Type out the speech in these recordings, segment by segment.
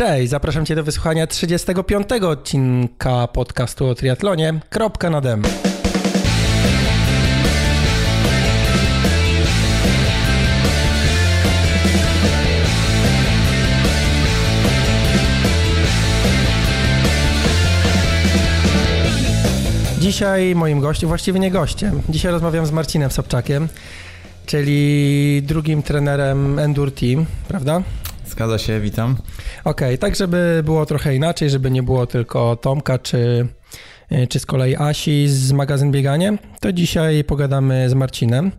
Cześć, zapraszam Cię do wysłuchania 35. odcinka podcastu o triatlonie. Kropka na dem. Dzisiaj moim gościem, właściwie nie gościem, dzisiaj rozmawiam z Marcinem Sobczakiem, czyli drugim trenerem Endure Team, prawda? Zgadza się, witam. Okej, okay, tak żeby było trochę inaczej, żeby nie było tylko Tomka czy, czy z kolei Asi z magazyn Bieganie, to dzisiaj pogadamy z Marcinem.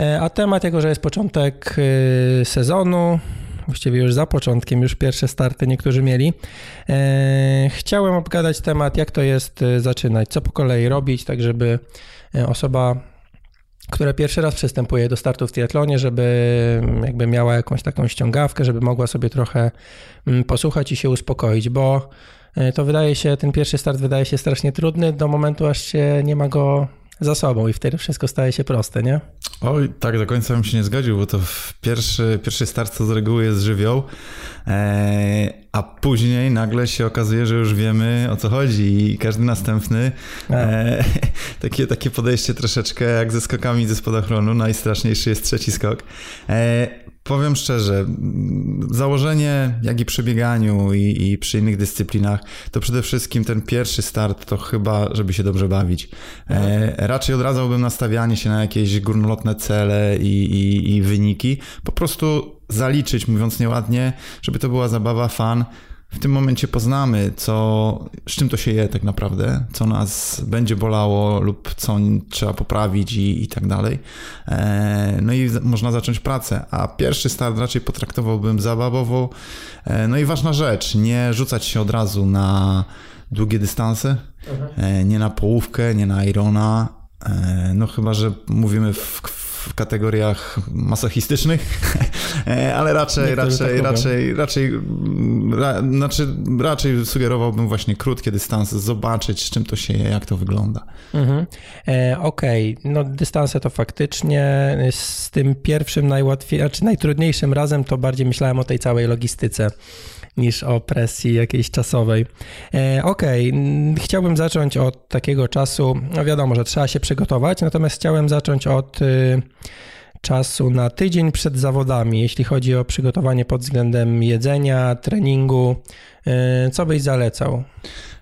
E, a temat, jako że jest początek y, sezonu, właściwie już za początkiem, już pierwsze starty niektórzy mieli. E, chciałem obgadać temat, jak to jest e, zaczynać, co po kolei robić, tak żeby osoba która pierwszy raz przystępuje do startu w triatlonie, żeby mm, jakby miała jakąś taką ściągawkę, żeby mogła sobie trochę mm, posłuchać i się uspokoić, bo e, to wydaje się, ten pierwszy start wydaje się strasznie trudny do momentu, aż się nie ma go za sobą i wtedy wszystko staje się proste, nie? Oj, tak do końca bym się nie zgodził, bo to pierwszy, pierwszy start to z reguły jest żywioł, e, a później nagle się okazuje, że już wiemy o co chodzi i każdy następny e, takie, takie podejście troszeczkę jak ze skokami ze spadochronu, najstraszniejszy jest trzeci skok. E, Powiem szczerze, założenie, jak i przy bieganiu i, i, przy innych dyscyplinach, to przede wszystkim ten pierwszy start to chyba, żeby się dobrze bawić. E, raczej odradzałbym nastawianie się na jakieś górnolotne cele i, i, i wyniki. Po prostu zaliczyć, mówiąc nieładnie, żeby to była zabawa, fan, w tym momencie poznamy, co, z czym to się je tak naprawdę, co nas będzie bolało lub co trzeba poprawić i, i tak dalej. E, no i można zacząć pracę, a pierwszy start raczej potraktowałbym zabawowo. E, no i ważna rzecz, nie rzucać się od razu na długie dystanse, mhm. e, nie na połówkę, nie na Irona, no chyba, że mówimy w, w kategoriach masochistycznych, e, ale raczej, Niektórzy raczej, tak raczej, raczej, ra, znaczy, raczej sugerowałbym właśnie krótkie dystanse, zobaczyć z czym to się je, jak to wygląda. Mhm. E, Okej, okay. no dystanse to faktycznie z tym pierwszym najłatwiejszym, znaczy najtrudniejszym razem to bardziej myślałem o tej całej logistyce niż o presji jakiejś czasowej. E, Okej, okay. chciałbym zacząć od takiego czasu, no wiadomo, że trzeba się przygotować, natomiast chciałem zacząć od y, czasu na tydzień przed zawodami, jeśli chodzi o przygotowanie pod względem jedzenia, treningu. Y, co byś zalecał?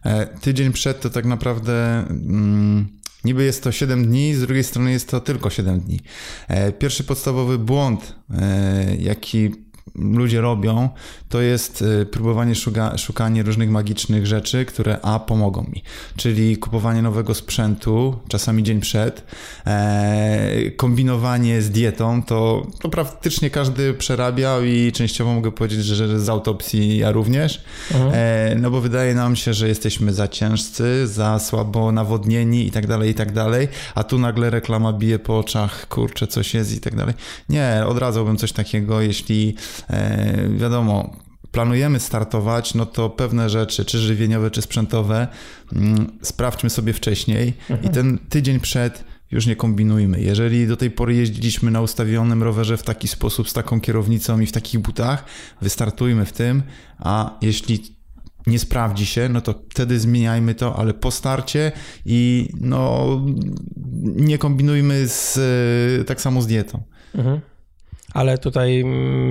E, tydzień przed to tak naprawdę. Mm... Niby jest to 7 dni, z drugiej strony jest to tylko 7 dni. E, pierwszy podstawowy błąd, e, jaki ludzie robią, to jest y, próbowanie szuka, szukanie różnych magicznych rzeczy, które a pomogą mi. Czyli kupowanie nowego sprzętu, czasami dzień przed, e, kombinowanie z dietą, to, to praktycznie każdy przerabiał i częściowo mogę powiedzieć, że z autopsji ja również. Mhm. E, no bo wydaje nam się, że jesteśmy za ciężcy, za słabo nawodnieni i tak dalej, i tak dalej, a tu nagle reklama bije po oczach, kurczę, coś jest i tak dalej. Nie, odradzałbym coś takiego, jeśli wiadomo, planujemy startować, no to pewne rzeczy, czy żywieniowe, czy sprzętowe, mm, sprawdźmy sobie wcześniej mhm. i ten tydzień przed już nie kombinujmy. Jeżeli do tej pory jeździliśmy na ustawionym rowerze w taki sposób, z taką kierownicą i w takich butach, wystartujmy w tym, a jeśli nie sprawdzi się, no to wtedy zmieniajmy to, ale po starcie i no nie kombinujmy z, tak samo z dietą. Mhm. Ale tutaj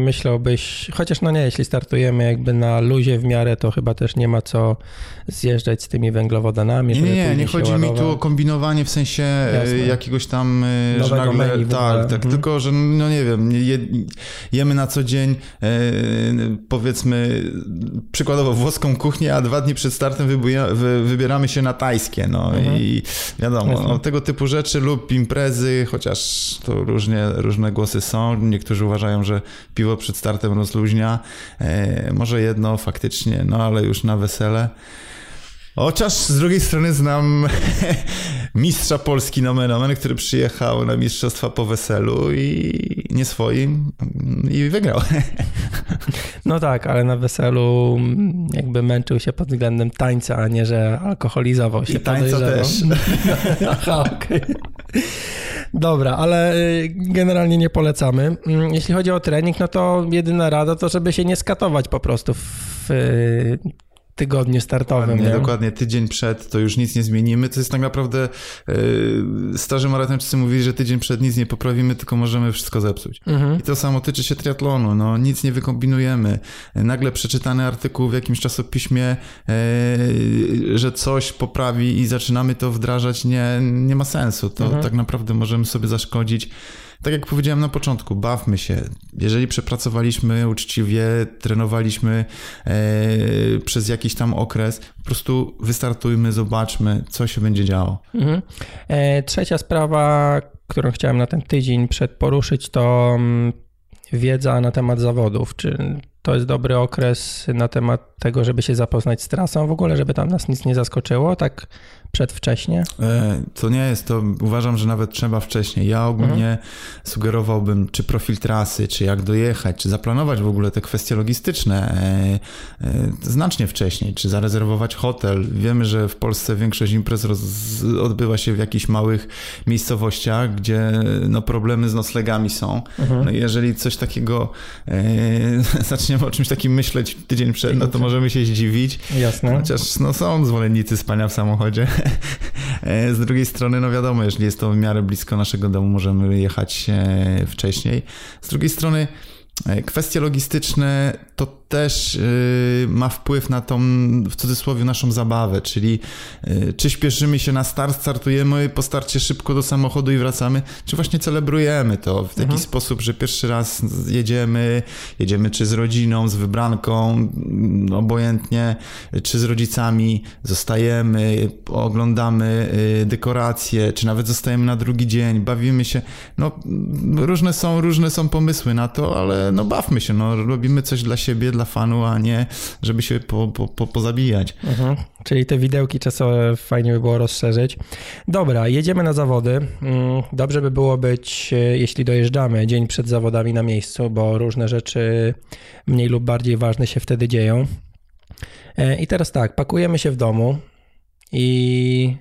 myślałbyś, chociaż no nie, jeśli startujemy jakby na luzie w miarę, to chyba też nie ma co zjeżdżać z tymi węglowodanami. Nie, nie, nie, chodzi mi tu o kombinowanie w sensie e, Jasne. jakiegoś tam, e, że nagle, tak, tak, mhm. tylko, że no nie wiem, je, jemy na co dzień e, powiedzmy przykładowo włoską kuchnię, a dwa dni przed startem wybieramy się na tajskie, no mhm. i wiadomo, no, tego typu rzeczy lub imprezy, chociaż to różnie, różne głosy są, niektórzy Niektórzy uważają, że piwo przed startem rozluźnia. E, może jedno faktycznie, no ale już na wesele. Chociaż z drugiej strony znam mistrza Polski nomen omen, który przyjechał na mistrzostwa po weselu i nie swoim i wygrał. No tak, ale na weselu jakby męczył się pod względem tańca, a nie, że alkoholizował się. I tańca też. Aha, okej. Okay. Dobra, ale y, generalnie nie polecamy. Mm, jeśli chodzi o trening, no to jedyna rada to, żeby się nie skatować po prostu w w tygodniu startowym. Dokładnie, nie? dokładnie, tydzień przed to już nic nie zmienimy. To jest tak naprawdę yy, starzy maratończycy mówili, że tydzień przed nic nie poprawimy, tylko możemy wszystko zepsuć. Mhm. I to samo tyczy się triatlonu. No, nic nie wykombinujemy. Nagle przeczytany artykuł w jakimś czasopiśmie, yy, że coś poprawi i zaczynamy to wdrażać, nie, nie ma sensu. To mhm. tak naprawdę możemy sobie zaszkodzić tak jak powiedziałem na początku, bawmy się. Jeżeli przepracowaliśmy uczciwie, trenowaliśmy e, przez jakiś tam okres, po prostu wystartujmy, zobaczmy, co się będzie działo. Mhm. E, trzecia sprawa, którą chciałem na ten tydzień przed poruszyć, to mm, wiedza na temat zawodów. Czy to jest dobry okres na temat tego, żeby się zapoznać z trasą w ogóle, żeby tam nas nic nie zaskoczyło, tak przedwcześnie? E, to nie jest, to uważam, że nawet trzeba wcześniej. Ja ogólnie mhm. sugerowałbym, czy profil trasy, czy jak dojechać, czy zaplanować w ogóle te kwestie logistyczne e, e, znacznie wcześniej, czy zarezerwować hotel. Wiemy, że w Polsce większość imprez roz, odbywa się w jakichś małych miejscowościach, gdzie no, problemy z noclegami są. Mhm. No, jeżeli coś takiego zaczniemy o czymś takim myśleć tydzień przed, no to możemy się zdziwić. Jasne. Chociaż no, są zwolennicy spania w samochodzie. Z drugiej strony, no wiadomo, jeżeli jest to w miarę blisko naszego domu, możemy jechać e, wcześniej. Z drugiej strony, e, kwestie logistyczne to też y, ma wpływ na tą, w cudzysłowie, naszą zabawę, czyli y, czy śpieszymy się na start, startujemy, po starcie szybko do samochodu i wracamy, czy właśnie celebrujemy to w taki mhm. sposób, że pierwszy raz jedziemy, jedziemy czy z rodziną, z wybranką, mm, obojętnie, czy z rodzicami, zostajemy, oglądamy y, dekoracje, czy nawet zostajemy na drugi dzień, bawimy się, no różne są, różne są pomysły na to, ale no bawmy się, no robimy coś dla siebie, dla fanu, a nie żeby się po, po, po, pozabijać. Mhm. Czyli te widełki czasowe fajnie by było rozszerzyć. Dobra, jedziemy na zawody. Mm, dobrze by było być, e, jeśli dojeżdżamy dzień przed zawodami na miejscu, bo różne rzeczy mniej lub bardziej ważne się wtedy dzieją. E, I teraz tak, pakujemy się w domu i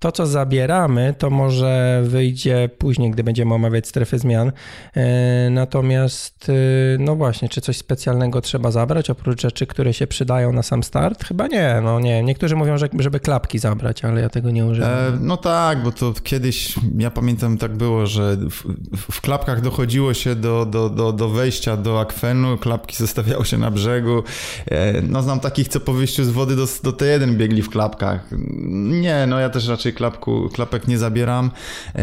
to, co zabieramy, to może wyjdzie później, gdy będziemy omawiać strefy zmian. E, natomiast, e, no właśnie, czy coś specjalnego trzeba zabrać, oprócz rzeczy, które się przydają na sam start? Chyba nie, no nie. Niektórzy mówią, że, żeby klapki zabrać, ale ja tego nie używam. E, no tak, bo to kiedyś, ja pamiętam tak było, że w, w, klapkach dochodziło się do, do, do, do wejścia do akwenu, klapki zostawiało się na brzegu. E, no znam takich, co po wyjściu z wody do, do T1 biegli w klapkach. Nie, no ja też raczej raczej klapku, klapek nie zabieram. E,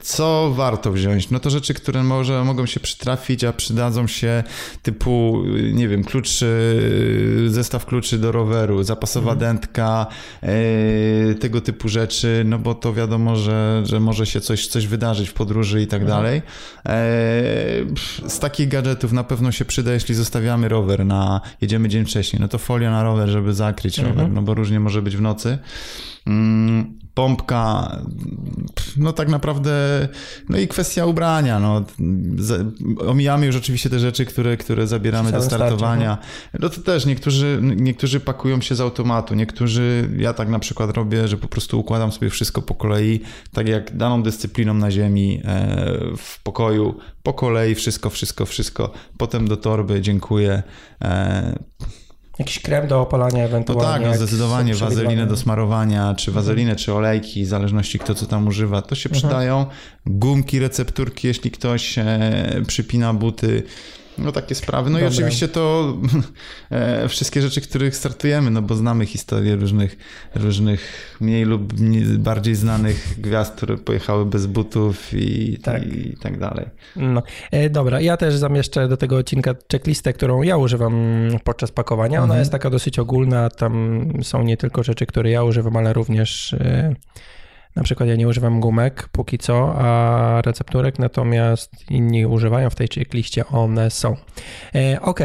co warto wziąć? No to rzeczy, które może mogą się przytrafić, a przydadzą się typu, nie wiem, klucz, zestaw kluczy do roweru, zapasowa mhm. dętka, e, tego typu rzeczy, no bo to wiadomo, że, że może się coś, coś wydarzyć w podróży i tak mhm. dalej. E, z takich gadżetów na pewno się przyda, jeśli zostawiamy rower na, jedziemy dzień wcześniej, no to folia na rower, żeby zakryć rower, mhm. no bo różnie może być w nocy. Mm, pompka, no tak naprawdę, no i kwestia ubrania, no. Omijamy już oczywiście te rzeczy, które, które zabieramy do startowania. No to też niektórzy, niektórzy pakują się z automatu, niektórzy, ja tak na przykład robię, że po prostu układam sobie wszystko po kolei, tak jak daną dyscypliną na ziemi, e, w pokoju, po kolei, wszystko, wszystko, wszystko, potem do torby, dziękuję, e, Jakiś krem do opalania ewentualnie. No tak, no zdecydowanie wazelinę do smarowania, czy wazelinę, czy olejki, w zależności kto co tam używa, to się mhm. przydają. Gumki, recepturki, jeśli ktoś e, przypina buty, no takie sprawy. No Dobra. i oczywiście to e, wszystkie rzeczy, których startujemy, no bo znamy historię różnych, różnych mniej lub mniej, bardziej znanych gwiazd, które pojechały bez butów i tak, i tak dalej. No. E, dobra, ja też zamieszczę do tego odcinka checklistę, którą ja używam podczas pakowania. Ona mhm. jest taka dosyć ogólna, tam są nie tylko rzeczy, które ja używam, ale również... E, na przykład ja nie używam gumek póki co, a recepturek, natomiast inni używają w tej checkliście, one są. E, ok,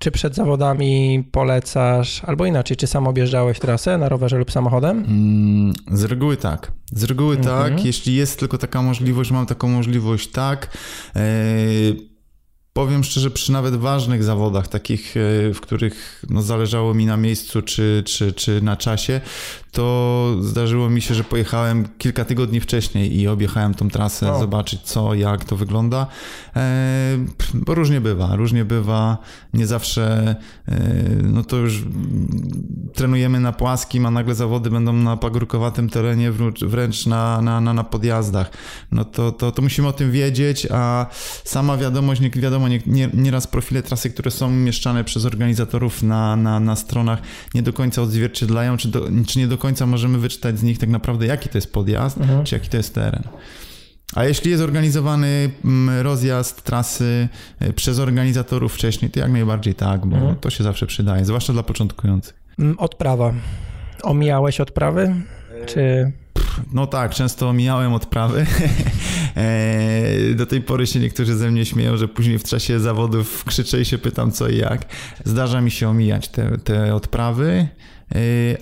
czy przed zawodami polecasz, albo inaczej, czy sam objeżdżałeś trasę na rowerze lub samochodem? Mm, z reguły tak. Z reguły mhm. tak. Jeśli jest tylko taka możliwość, mam taką możliwość, tak. E, powiem szczerze, przy nawet ważnych zawodach, takich, e, w których no, zależało mi na miejscu czy, czy, czy na czasie, to zdarzyło mi się, że pojechałem kilka tygodni wcześniej i objechałem tą trasę, o. zobaczyć co, jak to wygląda. E, bo różnie bywa, różnie bywa, nie zawsze, e, no to już trenujemy na płaskim, a nagle zawody będą na pagórkowatym terenie, wręcz na, na, na, na podjazdach. No to, to, to musimy o tym wiedzieć, a sama wiadomość, nie wiadomo, nie, nie, nieraz profile trasy, które są umieszczane przez organizatorów na, na, na stronach, nie do końca odzwierciedlają, czy, do, czy nie do końca możemy wyczytać z nich tak naprawdę, jaki to jest podjazd, mhm. czy jaki to jest teren. A jeśli jest organizowany mm, rozjazd trasy e, przez organizatorów wcześniej, to jak najbardziej tak, bo mhm. to się zawsze przydaje, zwłaszcza dla początkujących. Mm, odprawa. Omijałeś odprawy? Czy no tak, często omijałem odprawy. E, do tej pory się niektórzy ze mnie śmieją, że później w czasie zawodów krzyczę i się pytam co i jak. Zdarza mi się omijać te, te odprawy,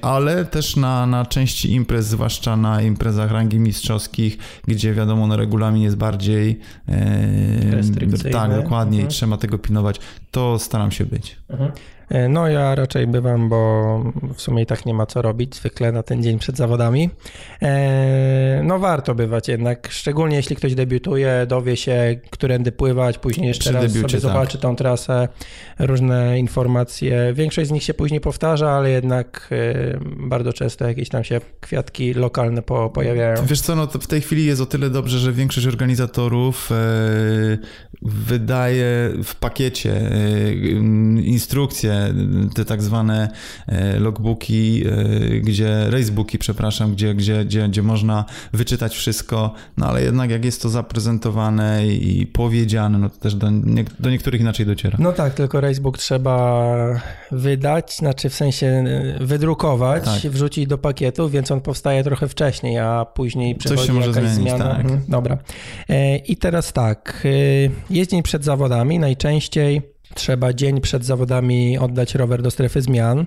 ale też na, na części imprez, zwłaszcza na imprezach rangi mistrzowskich, gdzie wiadomo, no regulamin jest bardziej e, restrykcyjny. Tak, dokładnie mhm. i trzeba tego pilnować, to staram się być. Mhm. E, no ja raczej bywam, bo w sumie i tak nie ma co robić zwykle na ten dzień przed zawodami. E, no warto bywać jednak, szczególnie jeśli ktoś debiutuje, dowie się, którędy pływać, później jeszcze Przy raz debiucie, sobie tak. zobaczy tą trasę, różne informacje. Większość z nich się później powtarza, ale jednak e, bardzo często jakieś tam się kwiatki lokalne po, pojawiają. Wiesz co, no w tej chwili jest o tyle dobrze, że większość organizatorów wydaje w pakiecie instrukcje te tak zwane e, logbooki, e, gdzie, racebooki, przepraszam, gdzie, gdzie, gdzie, gdzie można wyczytać wszystko, no ale jednak jak jest to zaprezentowane i powiedziane, no to też do, nie, do niektórych inaczej dociera. No tak, tylko racebook trzeba wydać, znaczy w sensie e, wydrukować, tak. wrzucić do pakietu, więc on powstaje trochę wcześniej, a później przechodzi Coś się może zmienić, zmiana. Tak. Mhm, dobra. I teraz tak, jest dzień przed zawodami, najczęściej trzeba dzień przed zawodami oddać rower do strefy zmian.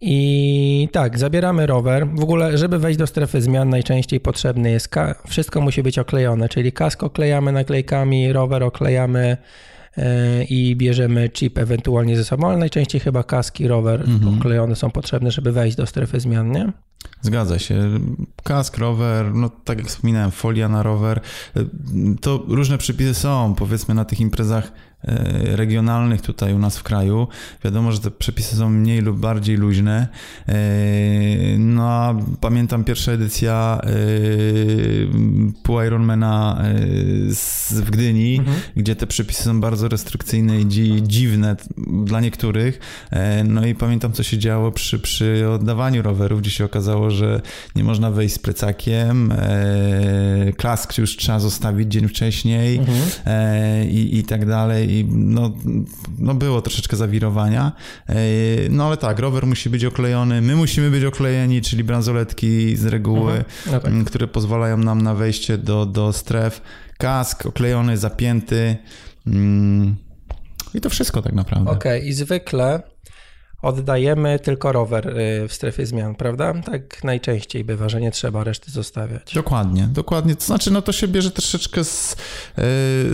I tak, zabieramy rower. W ogóle, żeby wejść do strefy zmian, najczęściej potrzebny jest. Wszystko musi być oklejone, czyli kask oklejamy naklejkami, rower oklejamy e, i bierzemy chip ewentualnie ze sobą, ale najczęściej chyba kaski, rower mhm. oklejone są potrzebne, żeby wejść do strefy zmian, nie? Zgadza się. Kask, rower, no tak jak wspominałem, folia na rower. E, to różne przepisy są, powiedzmy na tych imprezach regionalnych tutaj u nas w kraju. Wiadomo, że te przepisy są mniej lub bardziej luźne. E, no a pamiętam pierwsza edycja e, pół Ironmana w Gdyni, mhm. gdzie te przepisy są bardzo restrykcyjne i dziwne dla niektórych. No i pamiętam, co się działo przy, przy oddawaniu rowerów, gdzie się okazało, że nie można wejść z plecakiem, klask już trzeba zostawić dzień wcześniej mhm. i, i tak dalej i no, no było troszeczkę zawirowania. E, no ale tak, rower musi być oklejony, my musimy być oklejeni, czyli bransoletki z reguły, mhm. no tak. które pozwalają nam na wejście do, do stref. Kask oklejony, zapięty. Mm, I to wszystko tak naprawdę. Okej, okay. i zwykle oddajemy tylko rower y, w strefie zmian, prawda? Tak najczęściej bywa, że nie trzeba reszty zostawiać. Dokładnie, dokładnie. To znaczy, no to się bierze troszeczkę z, y,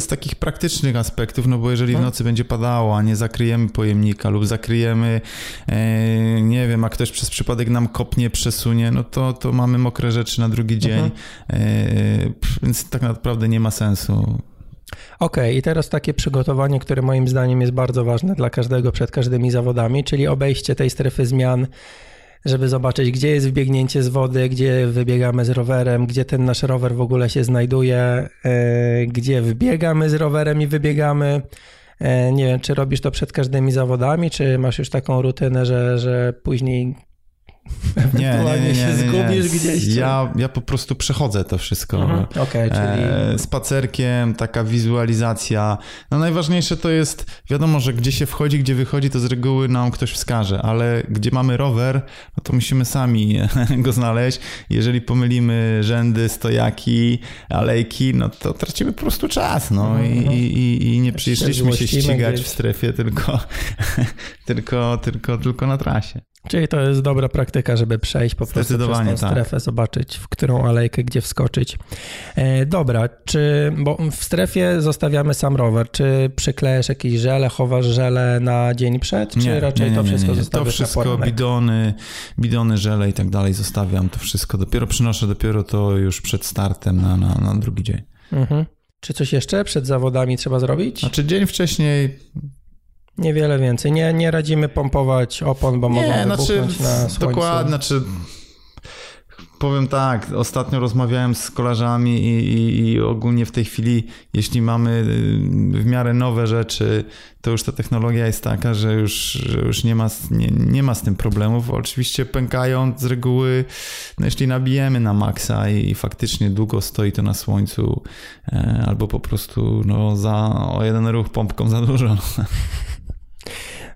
z takich praktycznych aspektów, no bo jeżeli w mhm. nocy będzie padało, a nie zakryjemy pojemnika lub zakryjemy, y, nie wiem, a ktoś przez przypadek nam kopnie, przesunie, no to, to mamy mokre rzeczy na drugi dzień, mhm. więc tak naprawdę nie ma sensu. OK, i teraz takie przygotowanie, które moim zdaniem jest bardzo ważne dla każdego przed każdymi zawodami, czyli obejście tej strefy zmian, żeby zobaczyć, gdzie jest wbiegnięcie z wody, gdzie wybiegamy z rowerem, gdzie ten nasz rower w ogóle się znajduje, yy, gdzie wbiegamy z rowerem i wybiegamy. Yy, nie wiem, czy robisz to przed każdymi zawodami, czy masz już taką rutynę, że, że później nie, nie, nie, się zgubisz gdzieś. Ja, ja po prostu przechodzę to wszystko. Mhm. Okay, czyli... E, spacerkiem, taka wizualizacja. No najważniejsze to jest, wiadomo, że gdzie się wchodzi, gdzie wychodzi, to z reguły nam ktoś wskaże, ale gdzie mamy rower, no to musimy sami go znaleźć. Jeżeli pomylimy rzędy, stojaki, alejki, no to tracimy po prostu czas. No mhm. i, i, i nie przyszliśmy się ścigać w strefie, tylko, tylko, tylko, tylko na trasie. Czyli to jest dobra praktyka, żeby przejść po prostu przez tą tak. strefę, zobaczyć, w którą alejkę, gdzie wskoczyć. E, dobra, czy, bo w strefie zostawiamy sam rower, czy przyklejesz jakieś żele, chowasz żele na dzień przed, czy nie, raczej nie, nie, to wszystko zostawiasz To wszystko, bidony, bidony, żele i tak dalej zostawiam, to wszystko dopiero przynoszę, dopiero to już przed startem na, na, na drugi dzień. Mhm. Czy coś jeszcze przed zawodami trzeba zrobić? Znaczy dzień wcześniej Niewiele więcej. Nie, nie radzimy pompować opon, bo nie, mogą znaczy, na słońcu. Dokładnie, znaczy powiem tak, ostatnio rozmawiałem z kolarzami i, i, i, ogólnie w tej chwili, jeśli mamy y, w miarę nowe rzeczy, to już ta technologia jest taka, że już, że już nie, ma, nie, nie ma z tym problemów. Oczywiście pękają z reguły, no jeśli nabijemy na maksa i, i faktycznie długo stoi to na słońcu, e, albo po prostu no, za o jeden ruch pompką za dużo.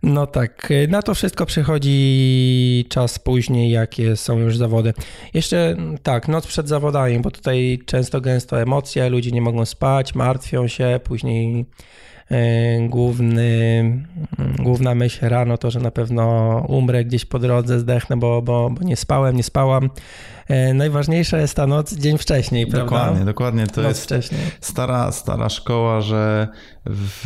No tak, na to wszystko przychodzi czas później, jakie są już zawody. Jeszcze tak, noc przed zawodami, bo tutaj często gęsto emocje, ludzie nie mogą spać, martwią się, później główny, główna myśl rano to, że na pewno umrę gdzieś po drodze, zdechnę, bo, bo, bo nie spałem, nie spałam. E, najważniejsza jest ta noc dzień wcześniej, prawda? Dokładnie, dokładnie. To noc jest wcześniej. Stara, stara szkoła, że w,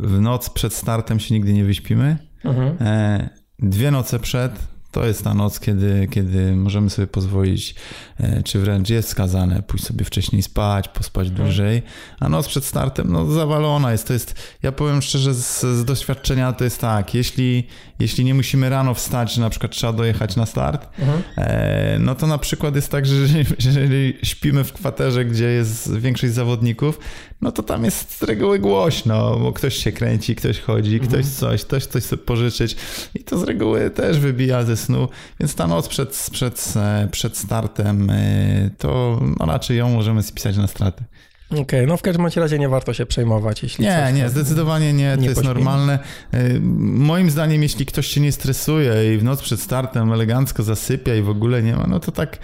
w noc przed startem się nigdy nie wyśpimy. Mhm. E, dwie noce przed to jest ta noc, kiedy, kiedy możemy sobie pozwolić, e, czy wręcz jest skazane pójść sobie wcześniej spać, pospać mhm. dłużej, a noc przed startem, no zawalona jest. To jest, ja powiem szczerze, z, z doświadczenia to jest tak, jeśli, jeśli nie musimy rano wstać, że na przykład trzeba dojechać na start, mhm. e, no to na przykład jest tak, że jeżeli, jeżeli śpimy w kwaterze, gdzie jest większość zawodników, no to tam jest z reguły głośno, bo ktoś się kręci, ktoś chodzi, mhm. ktoś coś, ktoś coś sobie pożyczyć i to z reguły też wybija ze snu, więc ta noc przed, przed, przed startem e, to no raczej ją możemy spisać na straty. Okej, okay, no w każdym razie nie warto się przejmować, jeśli Nie, coś, nie, zdecydowanie nie, to nie jest normalne. E, moim zdaniem, jeśli ktoś się nie stresuje i w noc przed startem elegancko zasypia i w ogóle nie ma, no to tak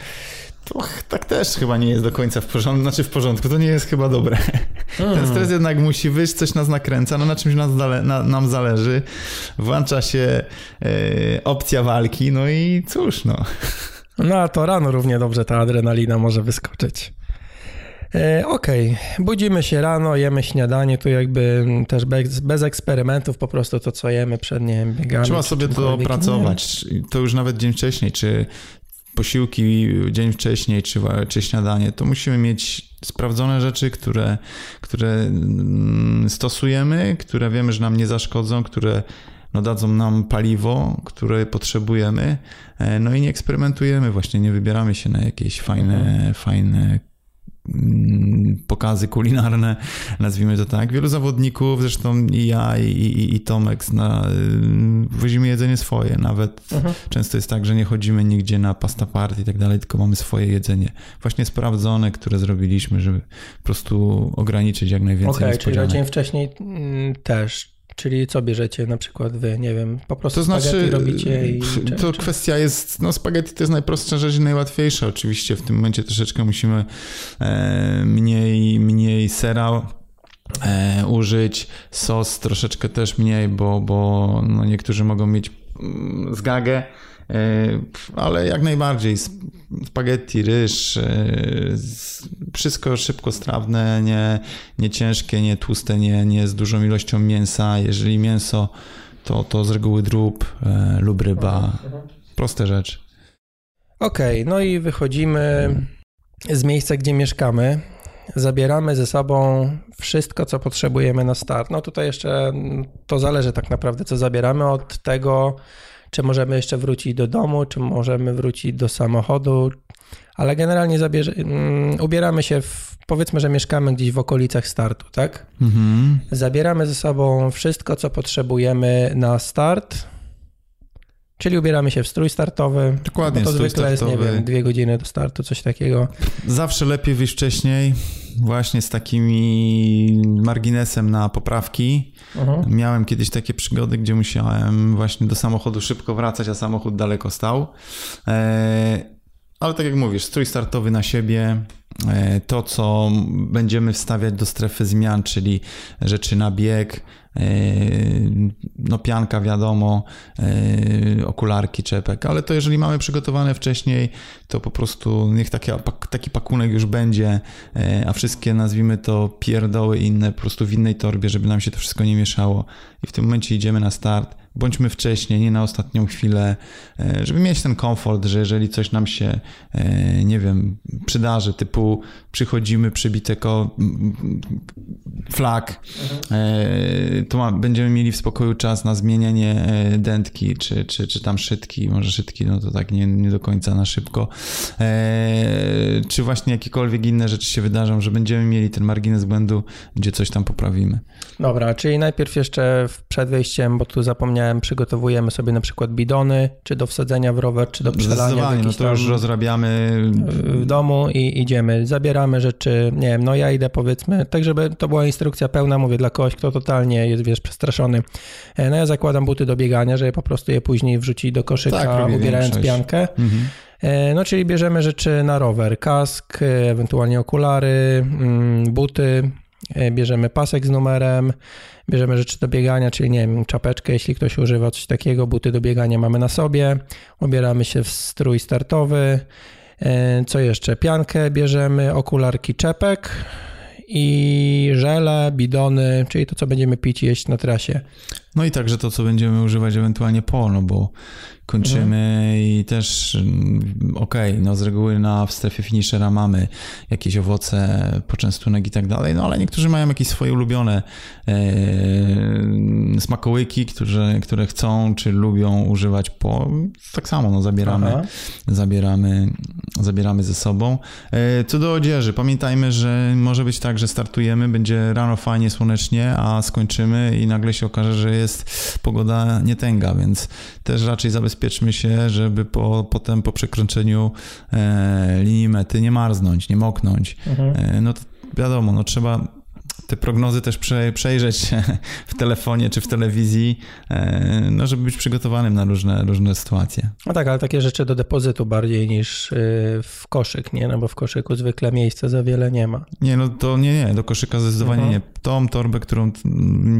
to tak też chyba nie jest do końca w porządku, znaczy w porządku, to nie jest chyba dobre. Mm. Ten stres jednak musi wyjść, coś nas nakręca, no na czymś nas zale, na, nam zależy, włącza się e, opcja walki, no i cóż, no. No a to rano równie dobrze ta adrenalina może wyskoczyć. E, Okej, okay. budzimy się rano, jemy śniadanie, tu jakby też bez, bez, eksperymentów, po prostu to, co jemy przed, nie biegami. Trzeba sobie to opracować, to już nawet dzień wcześniej, czy posiłki dzień wcześniej, czy, czy śniadanie, to musimy mieć sprawdzone rzeczy, które, które mm, stosujemy, które wiemy, że nam nie zaszkodzą, które no, dadzą nam paliwo, które potrzebujemy. E, no i nie eksperymentujemy, właśnie nie wybieramy się na jakieś fajne, mhm. fajne pokazy kulinarne, nazwijmy to tak. Wielu zawodników, zresztą i ja, i, i, i Tomek, na, y, wozimy jedzenie swoje. Nawet uh-huh. często jest tak, że nie chodzimy nigdzie na pasta party i tak dalej, tylko mamy swoje jedzenie. Właśnie sprawdzone, które zrobiliśmy, żeby po prostu ograniczyć jak najwięcej okay, czyli dzień wcześniej mm, też Czyli co bierzecie na przykład wy, nie wiem, po prostu to znaczy, robicie i... To kwestia jest, no spaghetti to jest najprostsza rzecz i najłatwiejsza oczywiście. W tym momencie troszeczkę musimy e, mniej, mniej sera e, użyć, sos troszeczkę też mniej, bo, bo no niektórzy mogą mieć mm, zgagę, ale jak najbardziej spaghetti, ryż, e, wszystko szybkostrawne, nie, nie ciężkie, nie tłuste, nie, nie z dużą ilością mięsa. Jeżeli mięso, to, to z reguły drób e, lub ryba. Proste rzeczy. Okej, okay, no i wychodzimy z miejsca, gdzie mieszkamy. Zabieramy ze sobą wszystko, co potrzebujemy na start. No tutaj jeszcze to zależy tak naprawdę, co zabieramy od tego, czy możemy jeszcze wrócić do domu, czy możemy wrócić do samochodu, ale generalnie zabierze, um, ubieramy się, w, powiedzmy, że mieszkamy gdzieś w okolicach startu, tak? Mhm. Zabieramy ze sobą wszystko, co potrzebujemy na start, Czyli ubieramy się w strój startowy. Dokładnie. to zwykle startowy. jest, nie wiem, dwie godziny do startu, coś takiego. Zawsze lepiej wyjść wcześniej, właśnie z takimi marginesem na poprawki. Uh-huh. Miałem kiedyś takie przygody, gdzie musiałem właśnie do samochodu szybko wracać, a samochód daleko stał. E, ale tak jak mówisz, strój startowy na siebie, e, to co będziemy wstawiać do strefy zmian, czyli rzeczy na bieg, no pianka wiadomo, okularki, czepek, ale to jeżeli mamy przygotowane wcześniej, to po prostu niech taki, taki pakunek już będzie, a wszystkie nazwijmy to pierdoły inne po prostu w innej torbie, żeby nam się to wszystko nie mieszało. I w tym momencie idziemy na start bądźmy wcześniej, nie na ostatnią chwilę, e, żeby mieć ten komfort, że jeżeli coś nam się, e, nie wiem, przydarzy, typu przychodzimy, przybite ko flag, e, to ma, będziemy mieli w spokoju czas na zmienianie dętki, czy, czy, czy tam szytki, może szytki, no to tak nie, nie do końca na szybko, czy właśnie jakiekolwiek inne rzeczy się wydarzą, że będziemy mieli ten margines błędu, gdzie coś tam poprawimy. Dobra, czyli najpierw jeszcze przed wejściem, bo tu zapomniałem przygotowujemy sobie na przykład bidony, czy do wsadzenia w rower, czy do przelania. no to już rozrabiamy. W domu i idziemy, zabieramy rzeczy, nie wiem, no ja idę powiedzmy, tak żeby to była instrukcja pełna, mówię dla kogoś, kto totalnie jest, wiesz, przestraszony. E, no ja zakładam buty do biegania, żeby po prostu je później wrzucić do koszyka, tak, ubierając większość. piankę. Mhm. E, no, czyli bierzemy rzeczy na rower, kask, e, ewentualnie okulary, mm, buty, bierzemy pasek z numerem, bierzemy rzeczy do biegania, czyli nie wiem, czapeczkę, jeśli ktoś używa coś takiego, buty do biegania mamy na sobie, ubieramy się w strój startowy, e, co jeszcze? Piankę bierzemy, okularki czepek i żele, bidony, czyli to, co będziemy pić i jeść na trasie. No i także to, co będziemy używać ewentualnie po, no bo kończymy mhm. i też mm, okej, okay, no z reguły na w strefie finishera mamy jakieś owoce, poczęstunek i tak dalej, no ale niektórzy mają jakieś swoje ulubione e, smakołyki, które, które chcą czy lubią używać po, tak samo no zabieramy, zabieramy, zabieramy ze sobą. E, co do odzieży, pamiętajmy, że może być tak, że startujemy, będzie rano fajnie, słonecznie, a skończymy i nagle się okaże, że jest pogoda nietęga, więc też raczej zabezpieczamy zabezpieczmy się, żeby po, potem po przekroczeniu e, linii mety nie marznąć, nie moknąć. Mhm. E, no to wiadomo, no trzeba te prognozy też przejrzeć w telefonie czy w telewizji, e, no żeby być przygotowanym na różne, różne sytuacje. No tak, ale takie rzeczy do depozytu bardziej niż y, w koszyk, nie? No bo w koszyku zwykle miejsca za wiele nie ma. Nie, no to nie, nie, do koszyka zdecydowanie mhm. nie. Tą torbę, którą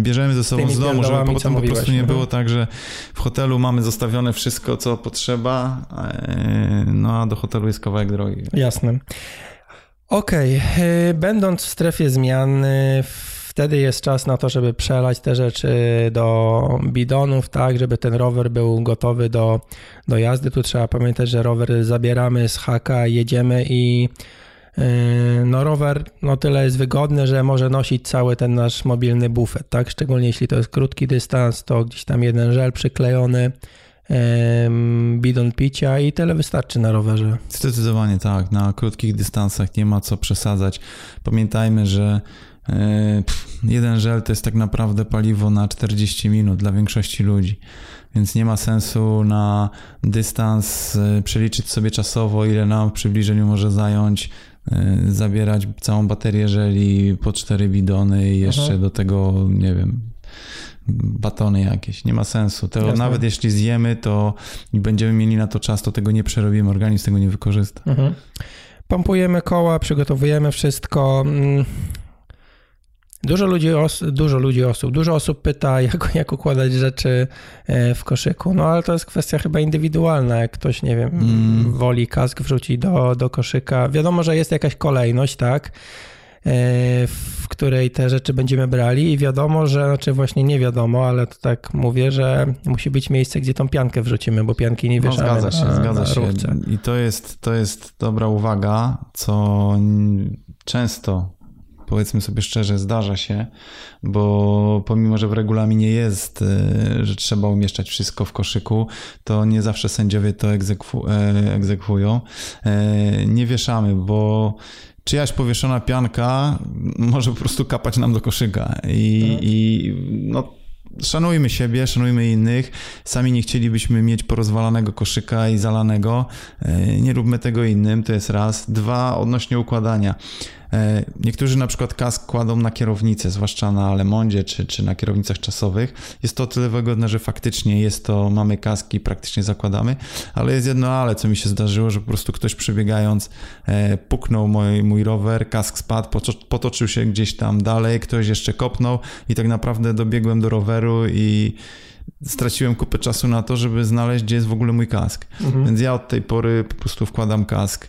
bierzemy ze sobą z domu, żeby potem po prostu nie było tak, że w hotelu mamy zostawione wszystko, co potrzeba, e, no a do hotelu jest kawałek drogi. Jasne. Okej, okay. będąc w strefie zmian, wtedy jest czas na to, żeby przelać te rzeczy do bidonów, tak, żeby ten rower był gotowy do, do jazdy. Tu trzeba pamiętać, że rower zabieramy z haka, jedziemy i y, no rower no tyle jest wygodny, że może nosić cały ten nasz mobilny bufet, tak? Szczególnie jeśli to jest krótki dystans, to gdzieś tam jeden żel przyklejony, bidon picia i tyle wystarczy na rowerze. Zdecydowanie tak, na krótkich dystansach nie ma co przesadzać. Pamiętajmy, że e, jeden żel to jest tak naprawdę paliwo na 40 minut dla większości ludzi. Więc nie ma sensu na dystans e, przeliczyć sobie czasowo, ile nam w przybliżeniu może zająć, e, zabierać całą baterię żeli po cztery bidony i jeszcze Aha. do tego, nie wiem, batony jakieś. Nie ma sensu. To nawet jeśli zjemy, to i będziemy mieli na to czas, to tego nie przerobimy, organizm tego nie wykorzysta. Mhm. Pompujemy koła, przygotowujemy wszystko. Mm. Dużo ludzi, dużo ludzi osób, dużo osób pyta, jak, jak układać rzeczy e, w koszyku, no ale to jest kwestia chyba indywidualna. Jak ktoś, nie wiem, mm. woli kask wrzucić do, do koszyka. Wiadomo, że jest jakaś kolejność, tak? E, w której te rzeczy będziemy brali i wiadomo, że, znaczy właśnie nie wiadomo, ale to tak mówię, że musi być miejsce, gdzie tą piankę wrzucimy, bo pianki nie no, wieszamy no, zgadza się, na, zgadza na się. I to jest, to jest dobra uwaga, co często powiedzmy sobie szczerze, zdarza się, bo pomimo, że w regulaminie jest, e, że trzeba umieszczać wszystko w koszyku, to nie zawsze sędziowie to egzekwu, e, egzekwują. Nie wieszamy, bo czyjaś powieszona pianka może po prostu kapać nam do koszyka. I, tak. i no, szanujmy siebie, szanujmy innych. Sami nie chcielibyśmy mieć porozwalanego koszyka i zalanego. E, nie róbmy tego innym, to jest raz. Dwa, odnośnie układania. E, niektórzy na przykład kask kładą na kierownicę, zwłaszcza na Lemondzie czy, czy na kierownicach czasowych. Jest to o tyle wygodne, że faktycznie jest to, mamy kaski, praktycznie zakładamy, ale jest jedno ale, co mi się zdarzyło, że po prostu ktoś przebiegając e, puknął mój, mój rower, kask spadł, potoczył się gdzieś tam dalej, ktoś jeszcze kopnął i tak naprawdę dobiegłem do roweru i straciłem kupę czasu na to, żeby znaleźć, gdzie jest w ogóle mój kask. Mhm. Więc ja od tej pory po prostu wkładam kask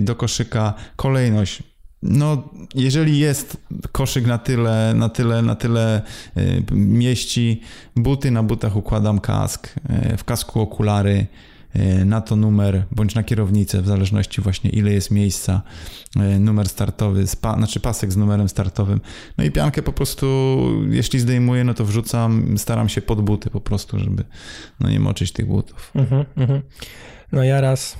do koszyka. Kolejność. No, jeżeli jest koszyk na tyle, na tyle, na tyle e, mieści, buty na butach układam kask, e, w kasku okulary, E, na to numer, bądź na kierownicę, w zależności właśnie ile jest miejsca, e, numer startowy, spa, znaczy pasek z numerem startowym. No i piankę po prostu, jeśli zdejmuję, no to wrzucam, staram się pod buty po prostu, żeby no nie moczyć tych butów. Mhm, mhm. No ja raz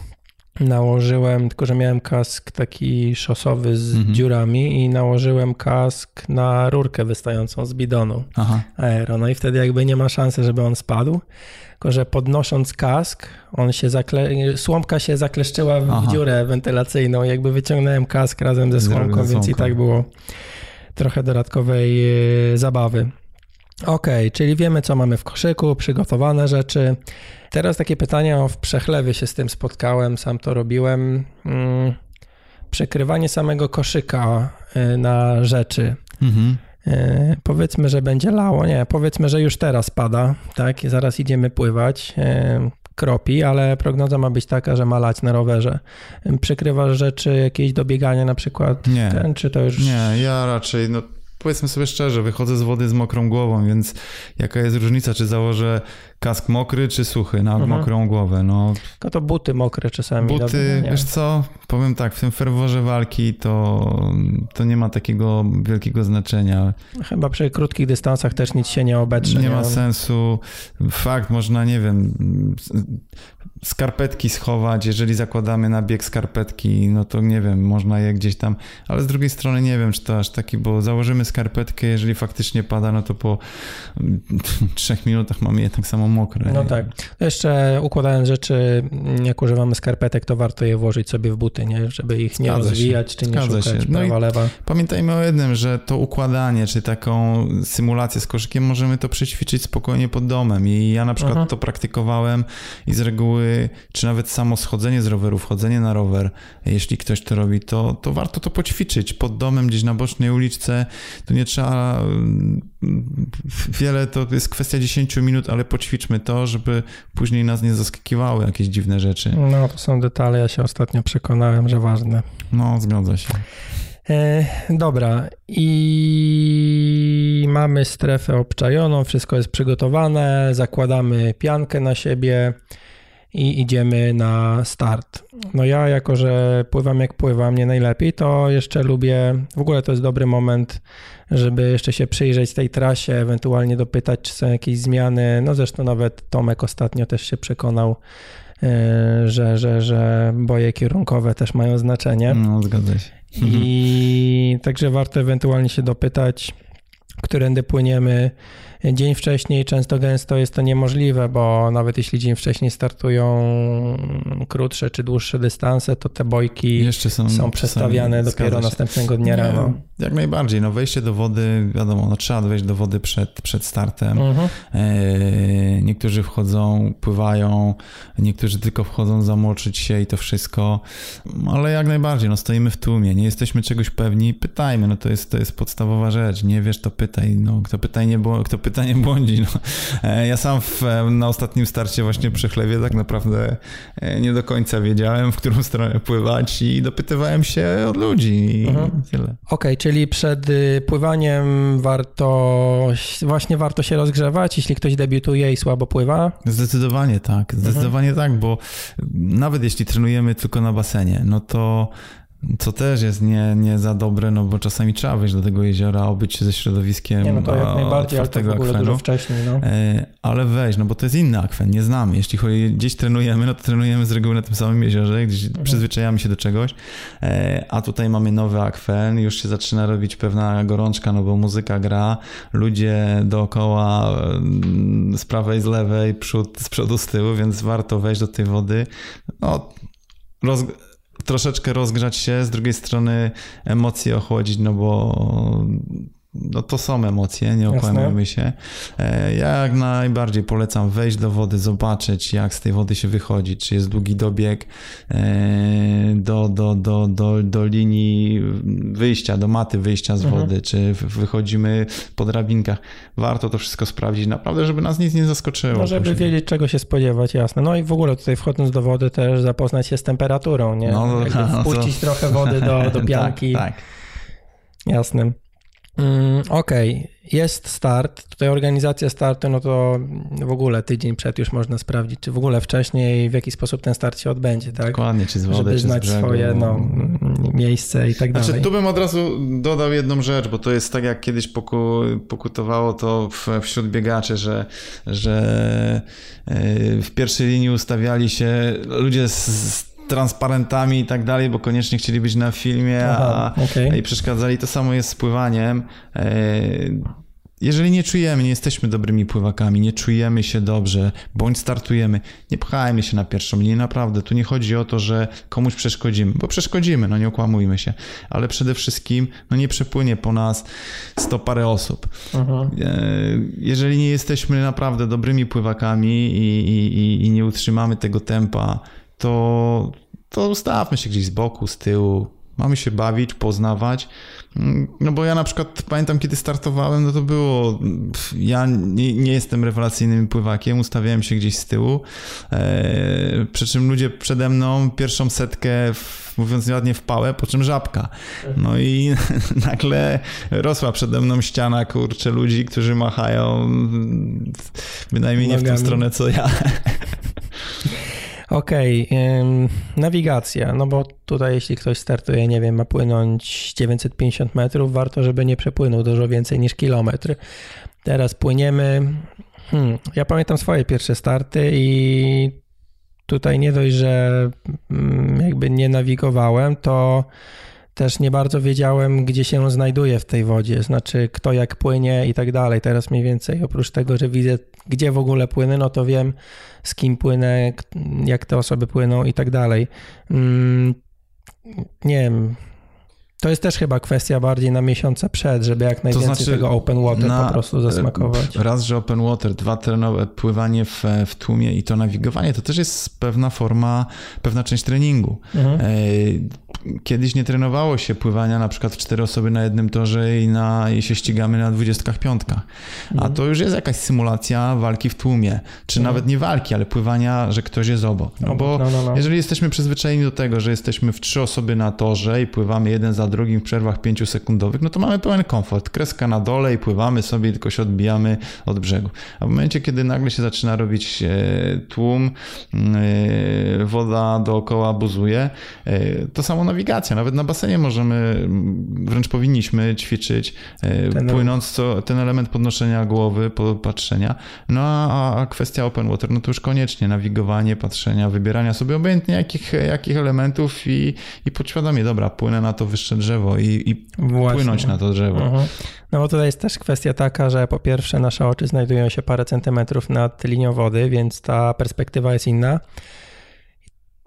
nałożyłem, tylko że miałem kask taki szosowy z mhm. dziurami i nałożyłem kask na rurkę wystającą z bidonu Aha. aero. No i wtedy jakby nie ma szansy, żeby on spadł. Tylko, że podnosząc kask, on się zakle... słomka się zakleszczyła w Aha. dziurę wentylacyjną. Jakby wyciągnąłem kask razem ze słomką, więc i tak było trochę dodatkowej e, zabawy. Ok, czyli wiemy, co mamy w koszyku, przygotowane rzeczy. Teraz takie pytania w przechlewie się z tym spotkałem, sam to robiłem. Hmm, przekrywanie samego koszyka e, na rzeczy. Mhm. E, powiedzmy, że będzie lało. Nie, powiedzmy, że już teraz pada, tak? I zaraz idziemy pływać. E, kropi, ale prognoza ma być taka, że ma lać na rowerze. Przykrywasz rzeczy jakieś do biegania na przykład? Nie. Ten, czy to już... Nie, ja raczej, no powiedzmy sobie szczerze, wychodzę z wody z mokrą głową, więc jaka jest różnica, czy założę kask mokry czy suchy na mhm. mokrą głowę? No, Tylko to buty mokre czasami. Buty, wiesz co, powiem tak, w tym ferworze walki to, to nie ma takiego wielkiego znaczenia. Chyba przy krótkich dystansach też nic się nie obetrze. Nie, nie ma sensu. Fakt, można, nie wiem, skarpetki schować, jeżeli zakładamy na bieg skarpetki, no to nie wiem, można je gdzieś tam, ale z drugiej strony nie wiem, czy to aż taki, bo założymy skarpetkę, jeżeli faktycznie pada, no to po trzech minutach mamy je tak samo mokre. No tak. Jeszcze układając rzeczy, jak używamy skarpetek, to warto je włożyć sobie w buty, nie? żeby ich nie Zgadza rozwijać, się. czy nie Zgadza szukać. No prawa, lewa. Pamiętajmy o jednym, że to układanie, czy taką symulację z koszykiem możemy to przećwiczyć spokojnie pod domem i ja na przykład Aha. Mhm. to praktykowałem i z reguły, czy nawet samo schodzenie z roweru, wchodzenie na rower, jeśli ktoś to robi, to, to warto to poćwiczyć pod domem, gdzieś na bocznej uliczce, to nie trzeba wiele, to jest kwestia 10 minut, ale poćwiczmy to, żeby później nas nie zaskakiwały jakieś dziwne rzeczy. No, to są detale, ja się ostatnio przekonałem, że ważne. No, zgadza się. E, dobra, i mamy strefę obczajoną, wszystko jest przygotowane, zakładamy piankę na siebie i idziemy na start. No ja, jako że pływam jak pływam, nie najlepiej, to jeszcze lubię, w ogóle to jest dobry moment, żeby jeszcze się przyjrzeć tej trasie, ewentualnie dopytać, czy są jakieś zmiany. No zresztą nawet Tomek ostatnio też się przekonał, e, że, że, że boje kierunkowe też mają znaczenie. No, zgadza się. I także warto ewentualnie się dopytać, którędy płyniemy dzień wcześniej. Często gęsto jest to niemożliwe, bo nawet jeśli dzień wcześniej startują krótsze czy dłuższe dystanse, to te bojki są, są przestawiane dopiero następnego dnia Nie, rano. Jak najbardziej. No wejście do wody, wiadomo, no trzeba wejść do wody przed, przed startem. Mhm. E, niektórzy wchodzą, pływają, niektórzy tylko wchodzą zamoczyć się i to wszystko. Ale jak najbardziej, no stoimy w tłumie, nie jesteśmy czegoś pewni, pytajmy, no to jest, to jest podstawowa rzecz. Nie wiesz, to pytaj. No, kto pytaj nie, było, kto pyta nie błądzi. No. E, ja sam w, na ostatnim starcie właśnie przy chlewie tak naprawdę e, nie do końca wiedziałem, w którą stronę pływać i dopytywałem się od ludzi i mhm. tyle. Okej, okay, czyli przed y, pływaniem warto, właśnie warto się rozgrzewać, jeśli ktoś debiutuje i słabo pływa? Zdecydowanie tak, zdecydowanie mhm. tak, bo nawet jeśli trenujemy tylko na basenie, no to co też jest nie, nie za dobre, no bo czasami trzeba wejść do tego jeziora, obyć się ze środowiskiem Nie, no to jak najbardziej, ale to w ogóle akwenu. dużo wcześniej, no. E, ale weź, no bo to jest inny akwen, nie znamy. Jeśli chodzi, gdzieś trenujemy, no to trenujemy z reguły na tym samym jeziorze, gdzieś mhm. przyzwyczajamy się do czegoś, e, a tutaj mamy nowy akwen, już się zaczyna robić pewna gorączka, no bo muzyka gra, ludzie dookoła, mm, z prawej, z lewej, przód, z przodu, z tyłu, więc warto wejść do tej wody. No, roz troszeczkę rozgrzać się, z drugiej strony emocje ochłodzić, no bo no to są emocje, nie okłamujmy się. E, ja jak najbardziej polecam wejść do wody, zobaczyć jak z tej wody się wychodzi, czy jest długi dobieg e, do, do, do, do, do linii wyjścia, do maty wyjścia z mhm. wody, mhm. czy wychodzimy po drabinkach. Warto to wszystko sprawdzić, naprawdę, żeby nas nic nie zaskoczyło. No, żeby wiedzieć czego się spodziewać, jasne. No i w ogóle tutaj wchodząc do wody też zapoznać się z temperaturą, nie? No, no, wpuścić to... trochę wody do, do pianki. tak, tak. Jasne. Mm, okej, okay. jest start. Tutaj organizacja startu, no to w ogóle tydzień przed już można sprawdzić, czy w ogóle wcześniej w jaki sposób ten start się odbędzie, tak? Dokładnie, czy z wody, Żeby czy znać z swoje no, miejsce i tak znaczy, dalej. Tu bym od razu dodał jedną rzecz, bo to jest tak jak kiedyś poku, pokutowało to w, wśród biegaczy, że, że e, w pierwszej linii ustawiali się ludzie z transparentami i tak dalej, bo koniecznie chcieli być na filmie, Aha, a, okay. i przeszkadzali. To samo jest z pływaniem. E, jeżeli nie czujemy, nie jesteśmy dobrymi pływakami, nie czujemy się dobrze, bądź startujemy, nie pchajmy się na pierwszą linię, naprawdę. Tu nie chodzi o to, że komuś przeszkodzimy, bo przeszkodzimy, no nie okłamujmy się, ale przede wszystkim no nie przepłynie po nas sto parę osób. Aha. E, jeżeli nie jesteśmy naprawdę dobrymi pływakami i, i, i nie utrzymamy tego tempa, to, to ustawmy się gdzieś z boku, z tyłu. Mamy się bawić, poznawać. Mm, no bo ja na przykład pamiętam, kiedy startowałem, no to było. Ja nie, nie jestem rewelacyjnym pływakiem, ustawiałem się gdzieś z tyłu. E, przy czym ludzie przede mną pierwszą setkę, w, mówiąc ładnie, w pałę, po czym żabka. No i nagle rosła przede mną ściana kurczę ludzi, którzy machają bynajmniej nie w tą stronę co ja. Okej, okay, nawigacja, no bo tutaj jeśli ktoś startuje, nie wiem, ma płynąć 950 metrów, warto, żeby nie przepłynął dużo więcej niż kilometr. Teraz płyniemy, hmm, ja pamiętam swoje pierwsze starty i tutaj nie dość, że mm, jakby nie nawigowałem, to też nie bardzo wiedziałem, gdzie się znajduję w tej wodzie, znaczy kto jak płynie i tak dalej. Teraz mniej więcej oprócz tego, że widzę, gdzie w ogóle płynę, no to wiem, z kim płynę, jak te osoby płyną i tak dalej. Mm, nie wiem, to jest też chyba kwestia bardziej na miesiące przed, żeby jak najwięcej to znaczy tego open water na, po prostu zasmakować. Raz, że open water, dwa, trenowe, pływanie w, w tłumie i to nawigowanie, to też jest pewna forma, pewna część treningu. Mhm. E, kiedyś nie trenowało się pływania na przykład w cztery osoby na jednym torze i, na, i się ścigamy na dwudziestkach piątkach. A mhm. to już jest jakaś symulacja walki w tłumie, czy mhm. nawet nie walki, ale pływania, że ktoś jest obok. No bo no, no, no. jeżeli jesteśmy przyzwyczajeni do tego, że jesteśmy w trzy osoby na torze i pływamy jeden za drugim w przerwach pięciosekundowych, no to mamy pełen komfort. Kreska na dole i pływamy sobie, tylko się odbijamy od brzegu. A w momencie, kiedy nagle się zaczyna robić e, tłum, e, woda dookoła buzuje, e, to samo nawigacja. Nawet na basenie możemy, wręcz powinniśmy ćwiczyć, ten płynąc co, ten element podnoszenia głowy, patrzenia. No a, a kwestia open water, no to już koniecznie nawigowanie, patrzenia, wybierania sobie obojętnie jakich, jakich elementów i, i podświadomie, dobra, płynę na to wyższe drzewo i, i płynąć na to drzewo. Mhm. No bo tutaj jest też kwestia taka, że po pierwsze nasze oczy znajdują się parę centymetrów nad linią wody, więc ta perspektywa jest inna.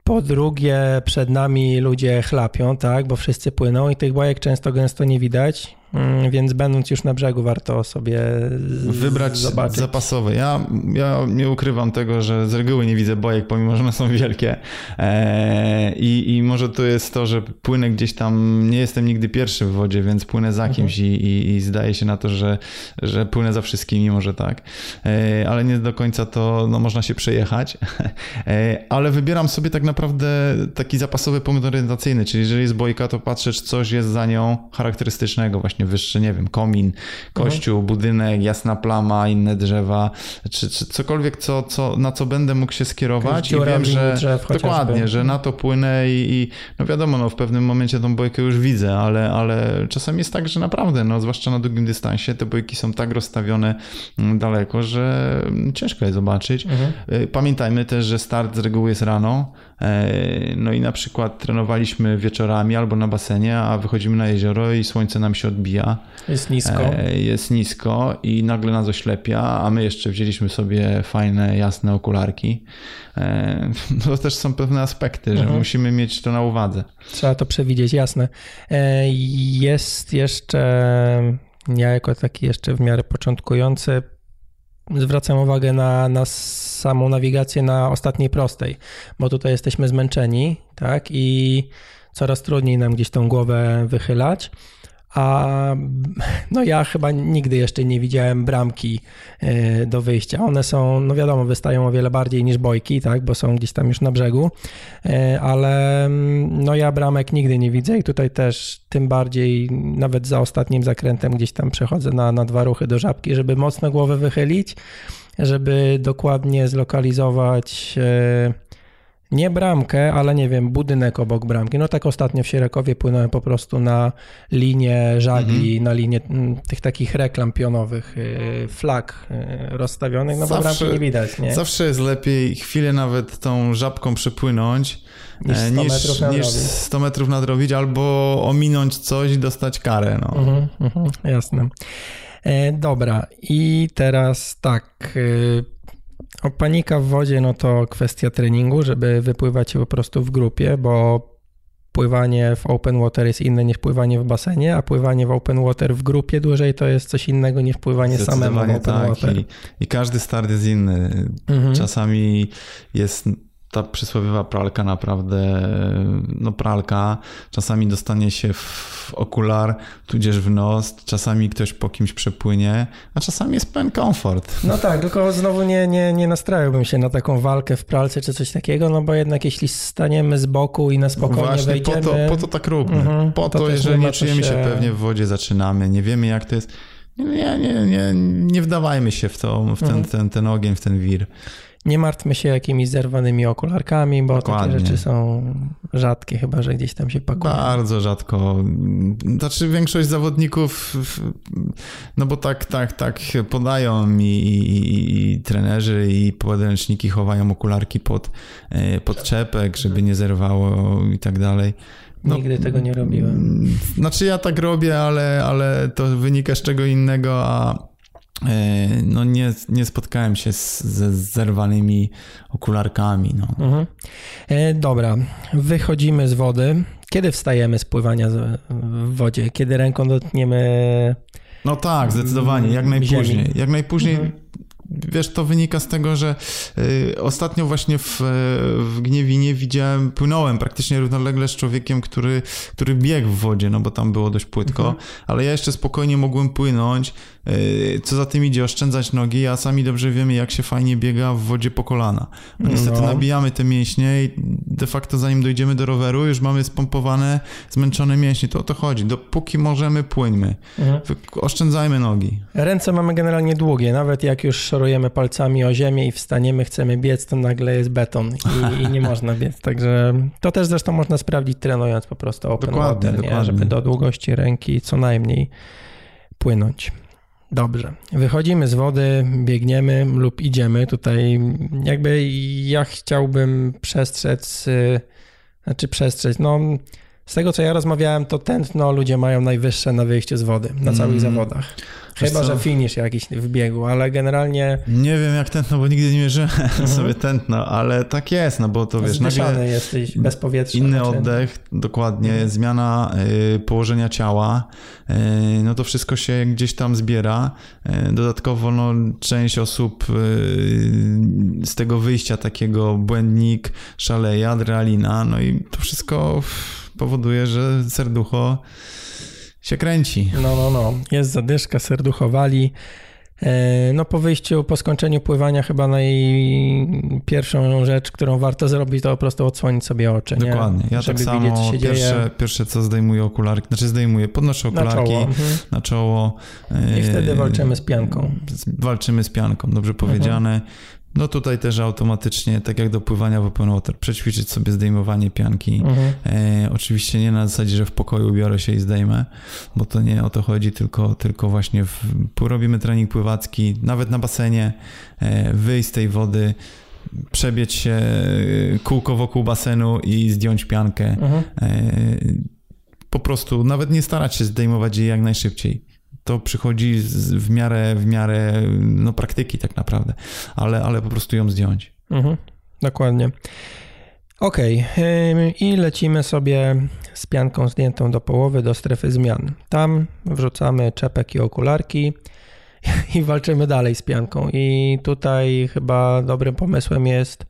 Po drugie, przed nami ludzie chlapią, tak, bo wszyscy płyną i tych bajek często gęsto nie widać. Mm, więc będąc już na brzegu, warto sobie wybrać zobaczyć. zapasowe. Ja, ja nie ukrywam tego, że z reguły nie widzę bojek, pomimo że one są wielkie. Eee, i, I może to jest to, że płynę gdzieś tam, nie jestem nigdy pierwszy w wodzie, więc płynę za mhm. kimś mhm. i, i, i, zdaje się na to, że, że płynę za wszystkimi, może tak. Eee, ale nie do końca to no, można się przejechać. Eee, ale wybieram sobie tak naprawdę taki zapasowy punkt orientacyjny, czyli jeżeli jest bojka, to patrzę, czy coś jest za nią charakterystycznego, właśnie wyższy, nie wiem, komin, kościół, mhm. budynek, jasna plama, inne drzewa, czy, czy cokolwiek, co, co, na co będę mógł się skierować i wiem, że dokładnie, że na to płynę i, i, no wiadomo, no w pewnym momencie tą bojkę już widzę, ale, ale czasem jest tak, że naprawdę, no zwłaszcza na długim dystansie, te bojki są tak rozstawione mm, daleko, że ciężko je zobaczyć. Mhm. Y, pamiętajmy też, że start z reguły jest rano, e, no i na przykład trenowaliśmy wieczorami albo na basenie, a wychodzimy na jezioro i słońce nam się odbija przebija. Jest nisko. E, jest nisko i nagle nas oślepia, a my jeszcze wzięliśmy sobie fajne, jasne okularki. E, to też są pewne aspekty, że mhm. musimy mieć to na uwadze. Trzeba to przewidzieć, jasne. E, jest jeszcze, ja jako taki jeszcze w miarę początkujący, zwracam uwagę na, na samą nawigację na ostatniej prostej, bo tutaj jesteśmy zmęczeni, tak, i coraz trudniej nam gdzieś tą głowę wychylać. A no ja chyba nigdy jeszcze nie widziałem bramki e, do wyjścia. One są, no wiadomo, wystają o wiele bardziej niż bojki, tak, bo są gdzieś tam już na brzegu, e, ale mm, no ja bramek nigdy nie widzę i tutaj też tym bardziej nawet za ostatnim zakrętem gdzieś tam przechodzę na, na dwa ruchy do żabki, żeby mocno głowę wychylić, żeby dokładnie zlokalizować e, nie bramkę, ale nie wiem, budynek obok bramki. No tak ostatnio w Sierekowie płynąłem po prostu na linię żagli, mhm. na linię mm, tych takich reklam pionowych, y, flag y, rozstawionych, no bo zawsze, bramki nie widać. Nie? Zawsze jest lepiej chwilę nawet tą żabką przepłynąć, niż 100, e, niż, metrów, niż 100 metrów nadrobić, albo ominąć coś i dostać karę. No. Mhm, mhm, jasne. E, dobra, i teraz tak y, o panika w wodzie, no to kwestia treningu, żeby wypływać po prostu w grupie, bo pływanie w open water jest inne niż pływanie w basenie, a pływanie w open water w grupie dłużej to jest coś innego niż pływanie samemu w open tak. water. I, I, każdy start jest inny. Mhm. Czasami jest ta przysłowiowa pralka naprawdę, no pralka, czasami dostanie się w okular, tudzież w nos, czasami ktoś po kimś przepłynie, a czasami jest pełen komfort. No tak, tylko znowu nie, nie, nie nastrajałbym się na taką walkę w pralce czy coś takiego, no bo jednak jeśli staniemy z boku i na spokojnie Właśnie wejdziemy... po to, po to tak róbmy. Mhm, po to, to jeżeli nie czujemy się... się pewnie w wodzie, zaczynamy, nie wiemy jak to jest... Nie, nie, nie, nie wdawajmy się w, to, w ten, mhm. ten, ten ogień, w ten wir. Nie martwmy się jakimiś zerwanymi okularkami, bo Dokładnie. takie rzeczy są rzadkie, chyba że gdzieś tam się pakują. Bardzo rzadko. Znaczy większość zawodników, no bo tak, tak, tak podają i, i, i trenerzy i podręczniki chowają okularki pod, e, pod czepek, żeby nie zerwało i tak dalej. No, Nigdy tego nie robiłem. Znaczy ja tak robię, ale, ale to wynika z czego innego, a no nie, nie spotkałem się z, ze zerwanymi okularkami. No. Mhm. E, dobra, wychodzimy z wody. Kiedy wstajemy z pływania w wodzie? Kiedy ręką dotkniemy no tak, zdecydowanie, jak najpóźniej. Ziemi. Jak najpóźniej mhm wiesz, to wynika z tego, że y, ostatnio właśnie w, w Gniewinie widziałem, płynąłem praktycznie równolegle z człowiekiem, który, który biegł w wodzie, no bo tam było dość płytko, mhm. ale ja jeszcze spokojnie mogłem płynąć, y, co za tym idzie, oszczędzać nogi, a sami dobrze wiemy, jak się fajnie biega w wodzie po kolana. No niestety no. nabijamy te mięśnie i de facto zanim dojdziemy do roweru, już mamy spompowane, zmęczone mięśnie. To o to chodzi. Dopóki możemy, płyńmy. Mhm. Oszczędzajmy nogi. Ręce mamy generalnie długie, nawet jak już szorujemy palcami o ziemię i wstaniemy, chcemy biec, to nagle jest beton i, i nie można biec. Także to też zresztą można sprawdzić trenując po prostu open dokładnie, water, dokładnie. żeby do długości ręki co najmniej płynąć. Dobrze. Wychodzimy z wody, biegniemy lub idziemy. Tutaj jakby ja chciałbym przestrzec, y, znaczy przestrzec, no z tego co ja rozmawiałem, to tętno ludzie mają najwyższe na wyjściu z wody, na całych mm. zawodach. Chyba, że finish jakiś w biegu, ale generalnie... Nie wiem jak tętno, bo nigdy nie mierzyłem mhm. sobie tętno, ale tak jest, no bo to wiesz... Zdyszany jesteś bez powietrza. Inny znaczy... oddech, dokładnie, mhm. zmiana y, położenia ciała, y, no to wszystko się gdzieś tam zbiera. Y, dodatkowo no, część osób y, z tego wyjścia takiego błędnik, szaleje, adrenalina, no i to wszystko powoduje, że serducho się kręci. No, no, no. Jest zadyszka, serduchowali. E, no po wyjściu, po skończeniu pływania chyba najpierwszą rzecz, którą warto zrobić, to po prostu odsłonić sobie oczy. Dokładnie. Ja Żeby tak samo co pierwsze, dzieje. pierwsze co zdejmuję okularki, znaczy zdejmuję, podnoszę okularki na czoło. Mhm. Na czoło. I wtedy e, walczymy z pianką. Walczymy z pianką, dobrze powiedziane. Mhm. No tutaj też automatycznie, tak jak do pływania w open water, przećwiczyć sobie zdejmowanie pianki. Mhm. E, oczywiście nie na zasadzie, że w pokoju biorę się i zdejmę, bo to nie o to chodzi, tylko, tylko właśnie w, robimy trening pływacki, nawet na basenie, e, wyjść z tej wody, przebiec się kółko wokół basenu i zdjąć piankę. Mhm. E, po prostu nawet nie starać się zdejmować jej jak najszybciej. To przychodzi z, w miarę, w miarę no, praktyki tak naprawdę, ale, ale po prostu ją zdjąć. Mhm, dokładnie. Ok, i lecimy sobie z pianką zdjętą do połowy do strefy zmian. Tam wrzucamy czepek i okularki i walczymy dalej z pianką. I tutaj chyba dobrym pomysłem jest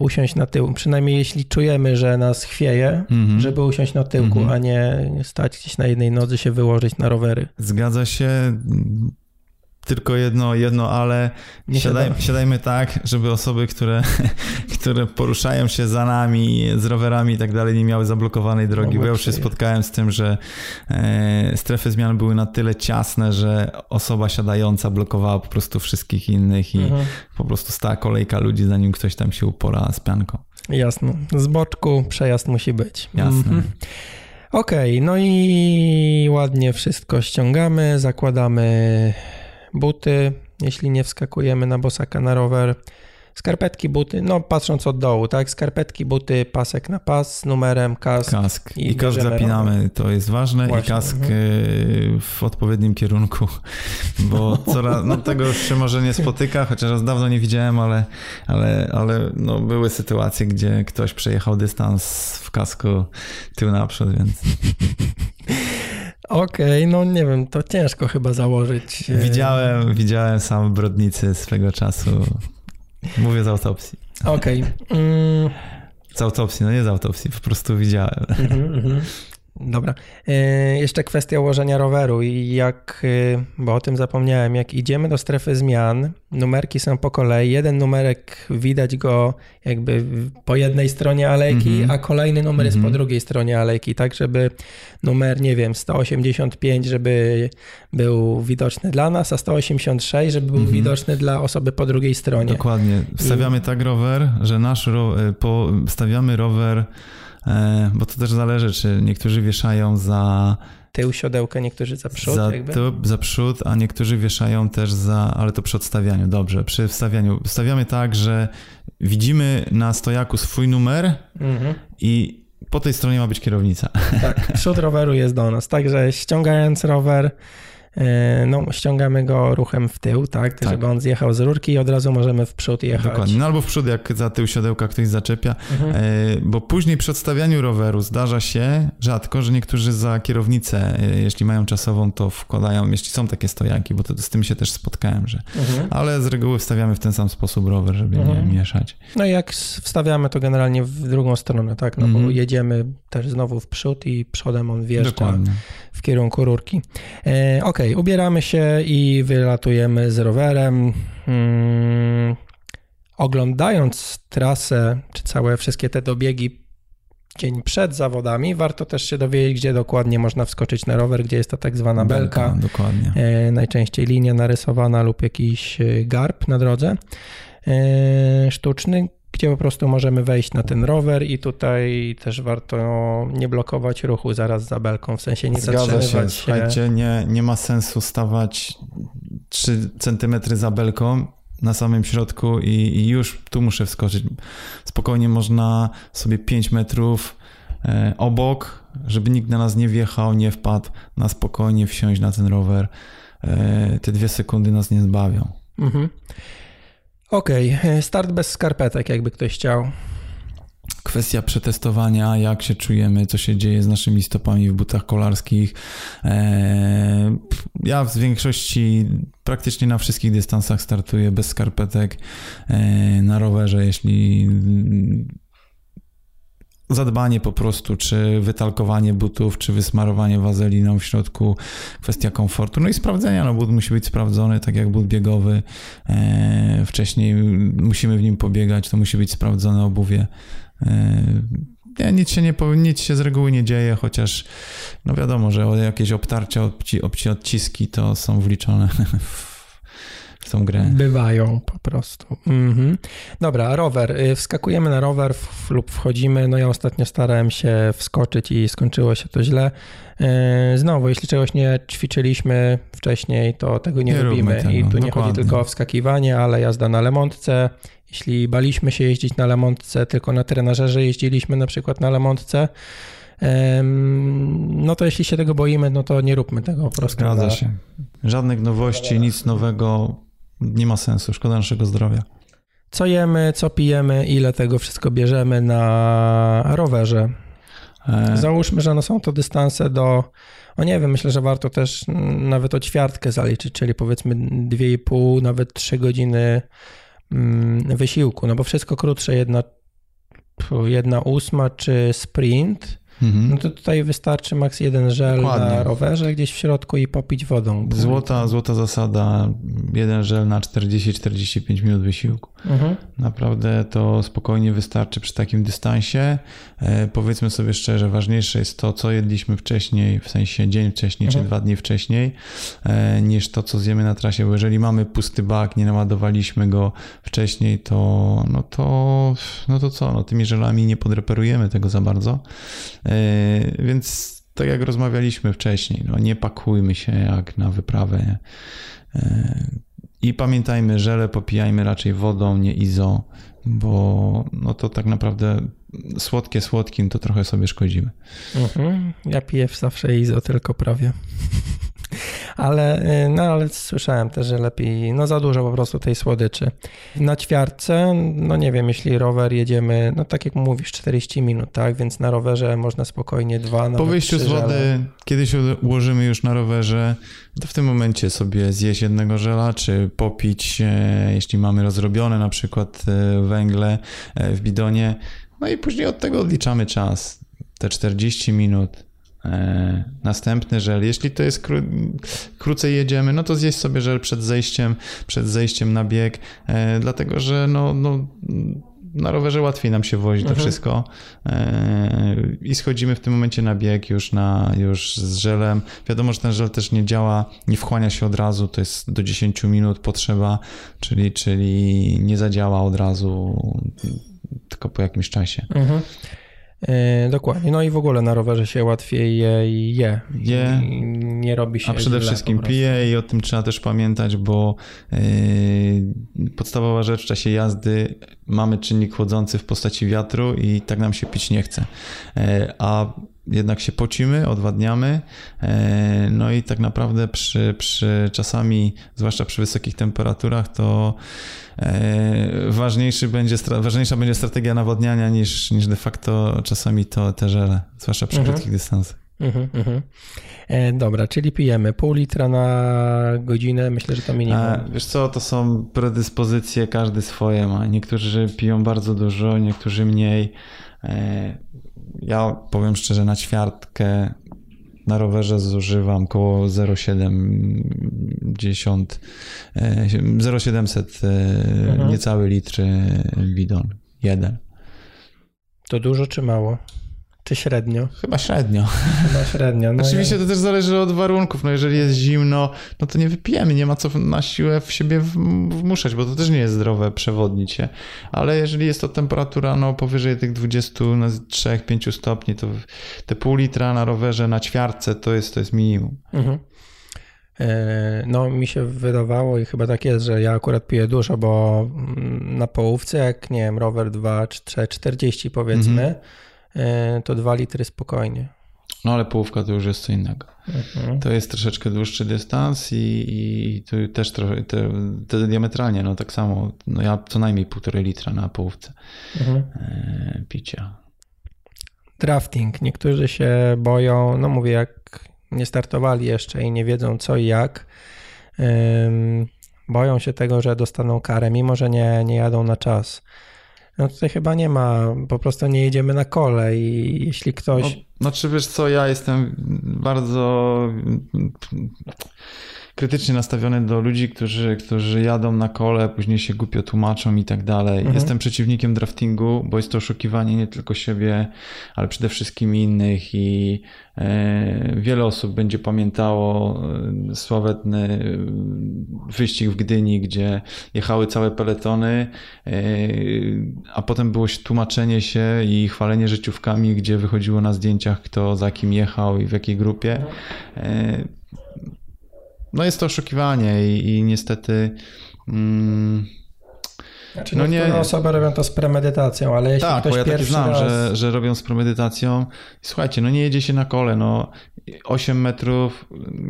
usiąść na tył. Przynajmniej jeśli czujemy, że nas chwieje, mm -hmm. żeby usiąść na tyłku, mm -hmm. a nie stać gdzieś na jednej nodze się wyłożyć na rowery. Zgadza się tylko jedno, jedno ale siadaj, siadajmy tak, żeby osoby, które, które poruszają się za nami z rowerami i tak dalej, nie miały zablokowanej drogi, no bo ja już się spotkałem z tym, że e, strefy zmian były na tyle ciasne, że osoba siadająca blokowała po prostu wszystkich innych i mhm. po prostu stała kolejka ludzi, zanim ktoś tam się upora z pianką. Jasno. Z boczku przejazd musi być. Jasne. Mhm. Okej, okay, no i ładnie wszystko ściągamy, zakładamy buty, jeśli nie wskakujemy na bosaka na rower. Skarpetki, buty, no patrząc od dołu, tak? Skarpetki, buty, pasek na pas z numerem, kask. Kask. I, I kask zapinamy, rower. to jest ważne. Właśnie. I kask mhm. Y, w odpowiednim kierunku, bo coraz, no tego już się może nie spotyka, chociaż raz dawno nie widziałem, ale, ale, ale no, były sytuacje, gdzie ktoś przejechał dystans w kasku tył naprzód, więc... Okej, okay, no nie wiem, to ciężko chyba założyć. E, widziałem, widziałem sam brodnicy swego czasu. Mówię z autopsji. Okej. Okay. Mm. Z autopsji, no nie z autopsji, po prostu widziałem. Mm -hmm. Dobra. E, jeszcze kwestia ułożenia roweru i jak, e, bo o tym zapomniałem, jak idziemy do strefy zmian, numerki są po kolei, jeden numerek widać go jakby po jednej stronie alejki, mm -hmm. a kolejny numer mm -hmm. jest po mhm. drugiej stronie alejki, tak żeby numer, nie wiem, 185, żeby był widoczny dla nas, a 186, żeby był mm -hmm. widoczny dla osoby po drugiej stronie. Dokładnie. Wstawiamy I... tak rower, że nasz ro... E, po... stawiamy rower bo to też zależy, czy niektórzy wieszają za tył siodełka, niektórzy za przód. Za, jakby? Tył, za przód, a niektórzy wieszają też za, ale to przy odstawianiu, dobrze. Przy wstawianiu wstawiamy tak, że widzimy na stojaku swój numer mhm. i po tej stronie ma być kierownica. Tak, przód roweru jest do nas, także ściągając rower E, no, ściągamy go ruchem w tył, tak, tak, żeby on zjechał z rurki i od razu możemy w przód jechać. Dokładnie, no albo w przód, jak za tył siodełka ktoś zaczepia, mhm. E, bo później przy odstawianiu roweru zdarza się rzadko, że niektórzy za kierownicę, e, jeśli mają czasową, to wkładają, jeśli są takie stojaki, bo to, z tym się też spotkałem, że, mhm. ale z reguły wstawiamy w ten sam sposób rower, żeby mhm. nie mieszać. No i jak wstawiamy to generalnie w drugą stronę, tak, no bo mhm. jedziemy też znowu w przód i przodem on wjeżdża Dokładnie. W kierunku rurki. E, okay, ubieramy się i wylatujemy z rowerem. Hmm, oglądając trasę, czy całe wszystkie te dobiegi dzień przed zawodami, warto też się dowiedzieć, gdzie dokładnie można wskoczyć na rower, gdzie jest ta tak zwana belka. belka dokładnie. E, najczęściej linia narysowana lub jakiś e, garb na drodze sztuczny, gdzie po prostu możemy wejść na ten rower i tutaj też warto nie blokować ruchu zaraz za belką, w sensie nie Zgadza zatrzymywać się. Słuchajcie, nie, nie ma sensu stawać 3 centymetry za belką na samym środku i, i, już tu muszę wskoczyć. Spokojnie można sobie 5 metrów e, obok, żeby nikt na nas nie wjechał, nie wpadł, na spokojnie wsiąść na ten rower. E, te dwie sekundy nas nie zbawią. Mhm. Okej, okay. start bez skarpetek, jakby ktoś chciał. Kwestia przetestowania, jak się czujemy, co się dzieje z naszymi stopami w butach kolarskich. Eee, ja w większości, praktycznie na wszystkich dystansach startuję bez skarpetek eee, na rowerze, jeśli zadbanie po prostu, czy wytalkowanie butów, czy wysmarowanie wazeliną w środku, kwestia komfortu, no i sprawdzenia, no but musi być sprawdzony, tak jak but biegowy, e, wcześniej musimy w nim pobiegać, to musi być sprawdzone obuwie. E, nic się, nie, nic się z reguły nie dzieje, chociaż no wiadomo, że jakieś obtarcia, obci, obci odciski to są wliczone w w tą grę. Bywają po prostu. Mhm. Dobra, rower. Y, wskakujemy na rower lub wchodzimy. No ja ostatnio starałem się wskoczyć i skończyło się to źle. Y, znowu, jeśli czegoś nie ćwiczyliśmy wcześniej, to tego nie, nie robimy. Tego. I tu Dokładnie. nie chodzi tylko o wskakiwanie, ale jazda na lemontce. Jeśli baliśmy się jeździć na lemontce, tylko na trenażerze jeździliśmy na przykład na lemontce, no to jeśli się tego boimy, no to nie róbmy tego po prostu. Zgadza się. Żadnych nowości, nic nowego, nie ma sensu, szkoda naszego zdrowia. Co jemy, co pijemy, ile tego wszystko bierzemy na rowerze. E... Załóżmy, że no są to dystanse do, no nie wiem, myślę, że warto też nawet o ćwiartkę zaliczyć, czyli powiedzmy 2,5, nawet 3 godziny mm, wysiłku, no bo wszystko krótsze, jedna, jedna ósma czy sprint, Mhm. No to tutaj wystarczy maks jeden żel Dokładnie. na rowerze gdzieś w środku i popić wodą. Złota, złota zasada, jeden żel na 40-45 minut wysiłku. Mhm. Naprawdę to spokojnie wystarczy przy takim dystansie. E, powiedzmy sobie szczerze, ważniejsze jest to, co jedliśmy wcześniej, w sensie dzień wcześniej mhm. czy dwa dni wcześniej, e, niż to, co zjemy na trasie, bo jeżeli mamy pusty bak, nie naładowaliśmy go wcześniej, to no to, no to co, no tymi żelami nie podreperujemy tego za bardzo. E, więc tak jak rozmawialiśmy wcześniej, no nie pakujmy się jak na wyprawę. E, I pamiętajmy, żele popijajmy raczej wodą, nie izo, bo no to tak naprawdę słodkie słodkim to trochę sobie szkodzimy. Mhm. Ja piję zawsze izo, tylko prawie. Ale, y, no, ale słyszałem też, że lepiej, no za dużo po prostu tej słodyczy. Na ćwiartce, no nie wiem, jeśli rower jedziemy, no tak jak mówisz, 40 minut, tak, więc na rowerze można spokojnie dwa, Po wyjściu z wody, kiedy się ułożymy już na rowerze, to w tym momencie sobie zjeść jednego żela, czy popić, e, jeśli mamy rozrobione na przykład e, węgle e, w bidonie, no i później od tego odliczamy czas. Te 40 minut, następny żel. Jeśli to jest kró krócej jedziemy, no to zjeść sobie żel przed zejściem, przed zejściem na bieg, e, dlatego że no, no, na rowerze łatwiej nam się wozić mhm. to wszystko e, i schodzimy w tym momencie na bieg już, na, już z żelem. Wiadomo, że ten żel też nie działa, nie wchłania się od razu, to jest do 10 minut potrzeba, czyli, czyli nie zadziała od razu, tylko po jakimś czasie. Mhm. Yy, dokładnie. No i w ogóle na rowerze się łatwiej je i je. je. I nie robi się. A przede wszystkim pije i o tym trzeba też pamiętać, bo yy, podstawowa rzecz w czasie jazdy mamy czynnik chłodzący w postaci wiatru i tak nam się pić nie chce. Yy, a jednak się pocimy, odwadniamy. E, no i tak naprawdę przy, przy czasami, zwłaszcza przy wysokich temperaturach, to e, ważniejszy będzie, ważniejsza będzie strategia nawodniania niż, niż de facto czasami to te żele, zwłaszcza przy mhm. krótkich dystansach. Mhm, mhm. E, dobra, czyli pijemy pół litra na godzinę, myślę, że to minimum. E, wiesz co, to są predyspozycje, każdy swoje ma. Niektórzy piją bardzo dużo, niektórzy mniej. E, ja powiem szczerze, na ćwiartkę na rowerze zużywam około 0,70 0,700 mhm. niecały litr bidon. Jeden. To dużo czy mało? Czy średnio? Chyba średnio. Chyba średnio. No Oczywiście ja... to też zależy od warunków. No jeżeli jest zimno, no to nie wypijemy, nie ma co na siłę w siebie wmuszać, bo to też nie jest zdrowe przewodnić się. Ale jeżeli jest to temperatura no, powyżej tych 23-5 stopni, to te pół litra na rowerze, na ćwiartce to jest, to jest minimum. Mhm. E, no, mi się wydawało i chyba tak jest, że ja akurat piję dużo, bo mm, na połówce, jak nie wiem, rower 2, 3, 40 powiedzmy, mhm to 2 litry spokojnie. No ale połówka to już jest co innego. Mhm. To jest troszeczkę dłuższy dystans i, i tu też trochę te, te diametralnie, no tak samo. No ja co najmniej półtorej litra na połówce mhm. e, picia. Drafting. Niektórzy się boją, no mówię, jak nie startowali jeszcze i nie wiedzą co i jak. boją się tego, że dostaną karę, mimo że nie, nie jadą na czas. No tutaj chyba nie ma, po prostu nie jedziemy na kole i jeśli ktoś... No, znaczy wiesz co, ja jestem bardzo krytycznie nastawiony do ludzi, którzy, którzy jadą na kole, później się głupio tłumaczą i tak dalej. Mhm. Jestem przeciwnikiem draftingu, bo jest to oszukiwanie nie tylko siebie, ale przede wszystkim innych i e, wiele osób będzie pamiętało e, sławetny e, wyścig w Gdyni, gdzie jechały całe peletony, a potem było tłumaczenie się i chwalenie życiówkami, gdzie wychodziło na zdjęciach, kto za kim jechał i w jakiej grupie. No jest to oszukiwanie i, i niestety. Mm, Znaczy, no nie, osoby robią to z premedytacją, ale jeśli tak, ktoś bo ja pierwszy znam, raz... że, że robią z premedytacją. Słuchajcie, no nie jedzie się na kole, no 8 metrów,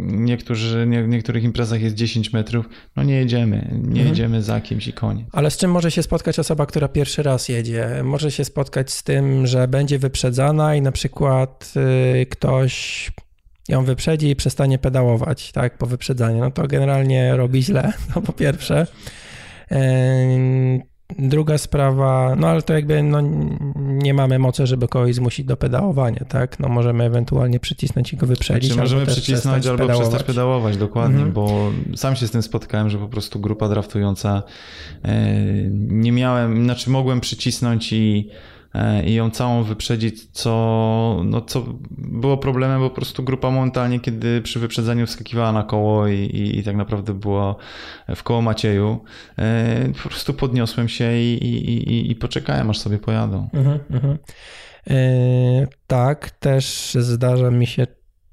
niektórzy, nie, w niektórych imprezach jest 10 metrów, no nie jedziemy, nie mhm. jedziemy za kimś i koniec. Ale z czym może się spotkać osoba, która pierwszy raz jedzie? Może się spotkać z tym, że będzie wyprzedzana i na przykład y, ktoś ją wyprzedzi i przestanie pedałować, tak, po wyprzedzaniu, no to generalnie robi źle, no po pierwsze. Druga sprawa, no ale to jakby no, nie mamy mocy, żeby kogoś zmusić do pedałowania, tak? No możemy ewentualnie przycisnąć i go wyprzedzić. Znaczy, możemy przycisnąć albo pedałować. przestać pedałować, dokładnie, mhm. bo sam się z tym spotkałem, że po prostu grupa draftująca e, nie miałem, znaczy mogłem przycisnąć i i ją całą wyprzedzić, co, no, co było problemem, bo po prostu grupa momentalnie, kiedy przy wyprzedzeniu wskakiwała na koło i, i, i tak naprawdę była w koło Macieju, e, po prostu podniosłem się i, i, i poczekałem, aż sobie pojadą. Mhm, mhm. E, tak, też zdarza mi się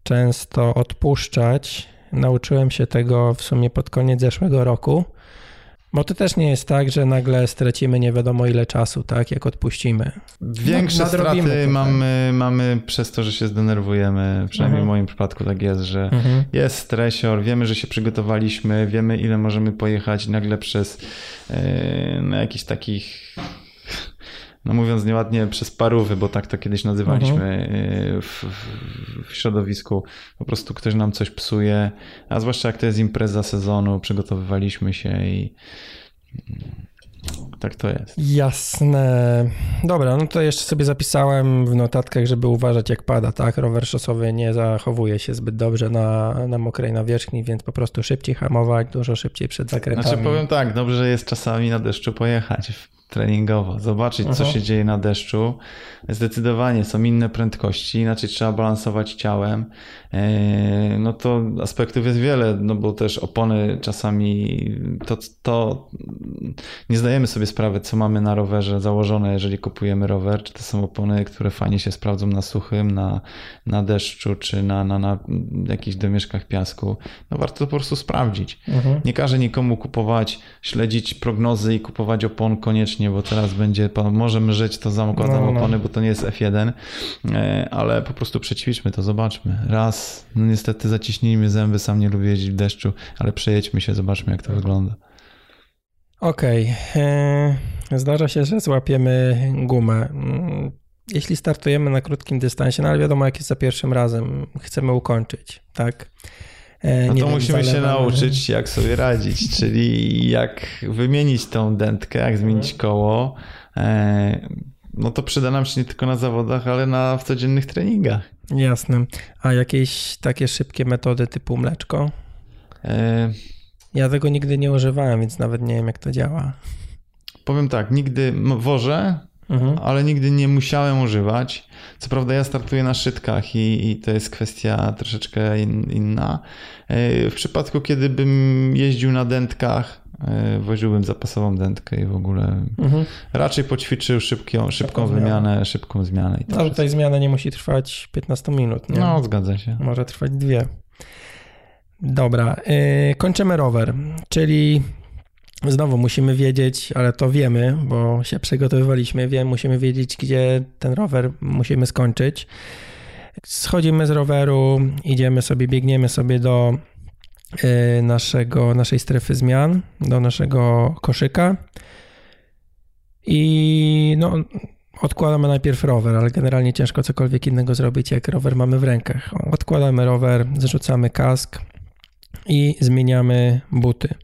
często odpuszczać. Nauczyłem się tego w sumie pod koniec zeszłego roku bo to też nie jest tak, że nagle stracimy nie wiadomo ile czasu, tak, jak odpuścimy. Większe straty mamy, mamy przez to, że się zdenerwujemy. Przynajmniej mhm. w moim przypadku tak jest, że mhm. jest stresior, wiemy, że się przygotowaliśmy, wiemy ile możemy pojechać nagle przez yy, na jakichś takich no mówiąc nieładnie, przez parówy, bo tak to kiedyś nazywaliśmy mhm. w, w, środowisku. Po prostu ktoś nam coś psuje, a zwłaszcza jak to jest impreza sezonu, przygotowywaliśmy się i tak to jest. Jasne. Dobra, no to jeszcze sobie zapisałem w notatkach, żeby uważać jak pada, tak? Rower szosowy nie zachowuje się zbyt dobrze na, na mokrej nawierzchni, więc po prostu szybciej hamować, dużo szybciej przed zakrętami. Znaczy powiem tak, dobrze jest czasami na deszczu pojechać treningowo, zobaczyć, co się dzieje na deszczu. Zdecydowanie są inne prędkości, inaczej trzeba balansować ciałem. E, no to aspektów jest wiele, no bo też opony czasami to, to nie zdajemy sobie sprawy, co mamy na rowerze założone, jeżeli kupujemy rower, czy to są opony, które fajnie się sprawdzą na suchym, na, na deszczu, czy na, na, na jakichś domieszkach piasku. No warto to po prostu sprawdzić. Mhm. Nie każę nikomu kupować, śledzić prognozy i kupować opon koniecznie, bo teraz będzie, możemy żyć, to zakładam no, no. opony, bo to nie jest F1, e, ale po prostu przećwiczmy to, zobaczmy. Raz, no niestety zaciśnijmy zęby, sam nie lubię jeździć w deszczu, ale przejedźmy się, zobaczmy jak to wygląda. Okej. Okay. E, zdarza się, że złapiemy gumę. Jeśli startujemy na krótkim dystansie, no ale wiadomo, jak jest za pierwszym razem, chcemy ukończyć, tak? E, no to wiem, musimy się nauczyć, jak sobie radzić, czyli jak wymienić tą dętkę, jak zmienić koło. E, no to przyda nam się nie tylko na zawodach, ale na w codziennych treningach. Jasne. A jakieś takie szybkie metody typu mleczko? Ja tego nigdy nie używałem, więc nawet nie wiem, jak to działa. Powiem tak, nigdy wożę, mhm. ale nigdy nie musiałem używać. Co prawda ja startuję na szytkach i, i to jest kwestia troszeczkę in, inna. E, w przypadku, kiedy bym jeździł na dętkach, e, woziłbym zapasową dętkę i w ogóle mhm. raczej poćwiczył szybką, szybką wymianę, szybką zmianę. I Ale tutaj zmiana nie musi trwać 15 minut, nie? No, zgadza się. Może trwać dwie. Dobra, yy, kończymy rower, czyli Znowu musimy wiedzieć, ale to wiemy, bo się przygotowywaliśmy, wiem, musimy wiedzieć, gdzie ten rower musimy skończyć. Schodzimy z roweru, idziemy sobie, biegniemy sobie do y, naszego, naszej strefy zmian, do naszego koszyka i no, odkładamy najpierw rower, ale generalnie ciężko cokolwiek innego zrobić, jak rower mamy w rękach. Odkładamy rower, zrzucamy kask i zmieniamy buty.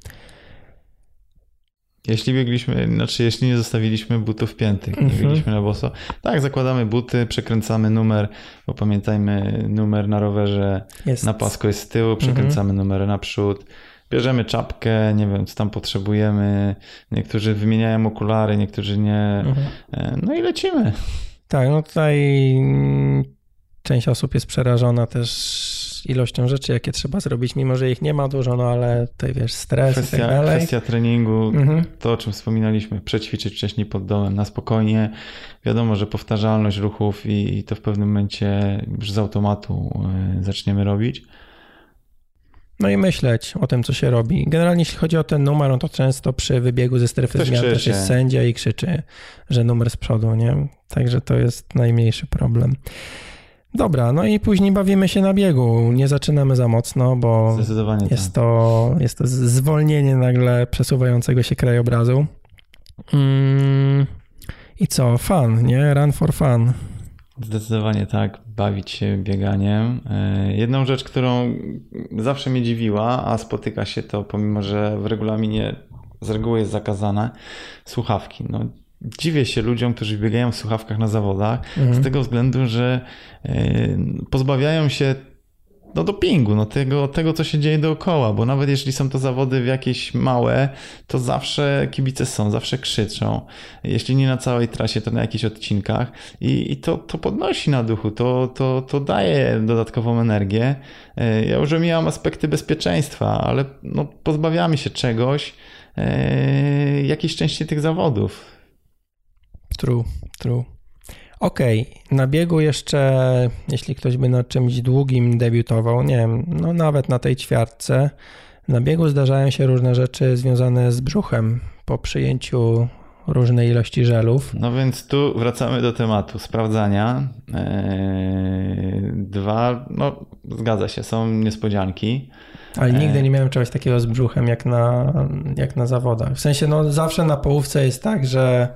Jeśli biegliśmy, znaczy jeśli nie zostawiliśmy butów piętych, nie mhm. biegliśmy na boso, tak, zakładamy buty, przekręcamy numer, bo pamiętajmy, numer na rowerze jest. na pasku jest z tyłu, przekręcamy mhm. numery naprzód, bierzemy czapkę, nie wiem, co tam potrzebujemy, niektórzy wymieniają okulary, niektórzy nie, mhm. E, no i lecimy. Tak, no tutaj część osób jest przerażona też ilością rzeczy, jakie trzeba zrobić, mimo że ich nie ma dużo, no ale tutaj wiesz, stres kwestia, i tak dalej. Kwestia treningu, mhm. to o czym wspominaliśmy, przećwiczyć wcześniej pod dołem na spokojnie. Wiadomo, że powtarzalność ruchów i, i to w pewnym momencie już z automatu y, zaczniemy robić. no i myśleć o tym, co się robi. Generalnie jeśli chodzi o ten numer, no to często przy wybiegu ze strefy Ktoś zmian też krzyczy. jest sędzia i krzyczy, że numer z przodu, nie? Także to jest najmniejszy problem. Dobra, no i później bawimy się na biegu. Nie zaczynamy za mocno, bo Zdecydowanie jest tak. to, jest to zwolnienie nagle przesuwającego się krajobrazu. Mm, I co? Fun, nie? Run for fun. Zdecydowanie tak, bawić się bieganiem. E, Jedną rzecz, którą zawsze mnie dziwiła, a spotyka się to, pomimo że w regulaminie z reguły jest zakazane, słuchawki. No, dziwię się ludziom, którzy biegają w słuchawkach na zawodach, Mhm. z tego względu, że e, pozbawiają się no, dopingu, no, tego, tego, co się dzieje dookoła, bo nawet jeśli są to zawody w jakieś małe, to zawsze kibice są, zawsze krzyczą. Jeśli nie na całej trasie, to na jakichś odcinkach i, i to, to podnosi na duchu, to, to, to daje dodatkową energię. E, Ja już omijam aspekty bezpieczeństwa, ale no, pozbawiamy się czegoś, e, jakiejś części tych zawodów. True, true. Okej, na biegu jeszcze, jeśli ktoś by na czymś długim debiutował, nie wiem, no nawet na tej ćwiartce, na biegu zdarzają się różne rzeczy związane z brzuchem po przyjęciu różnej ilości żelów. No więc tu wracamy do tematu sprawdzania. Eee, Dwa, no zgadza się, są niespodzianki. Ale nigdy nie miałem czegoś takiego z brzuchem jak na, jak na zawodach. W sensie, no zawsze na połówce jest tak, że,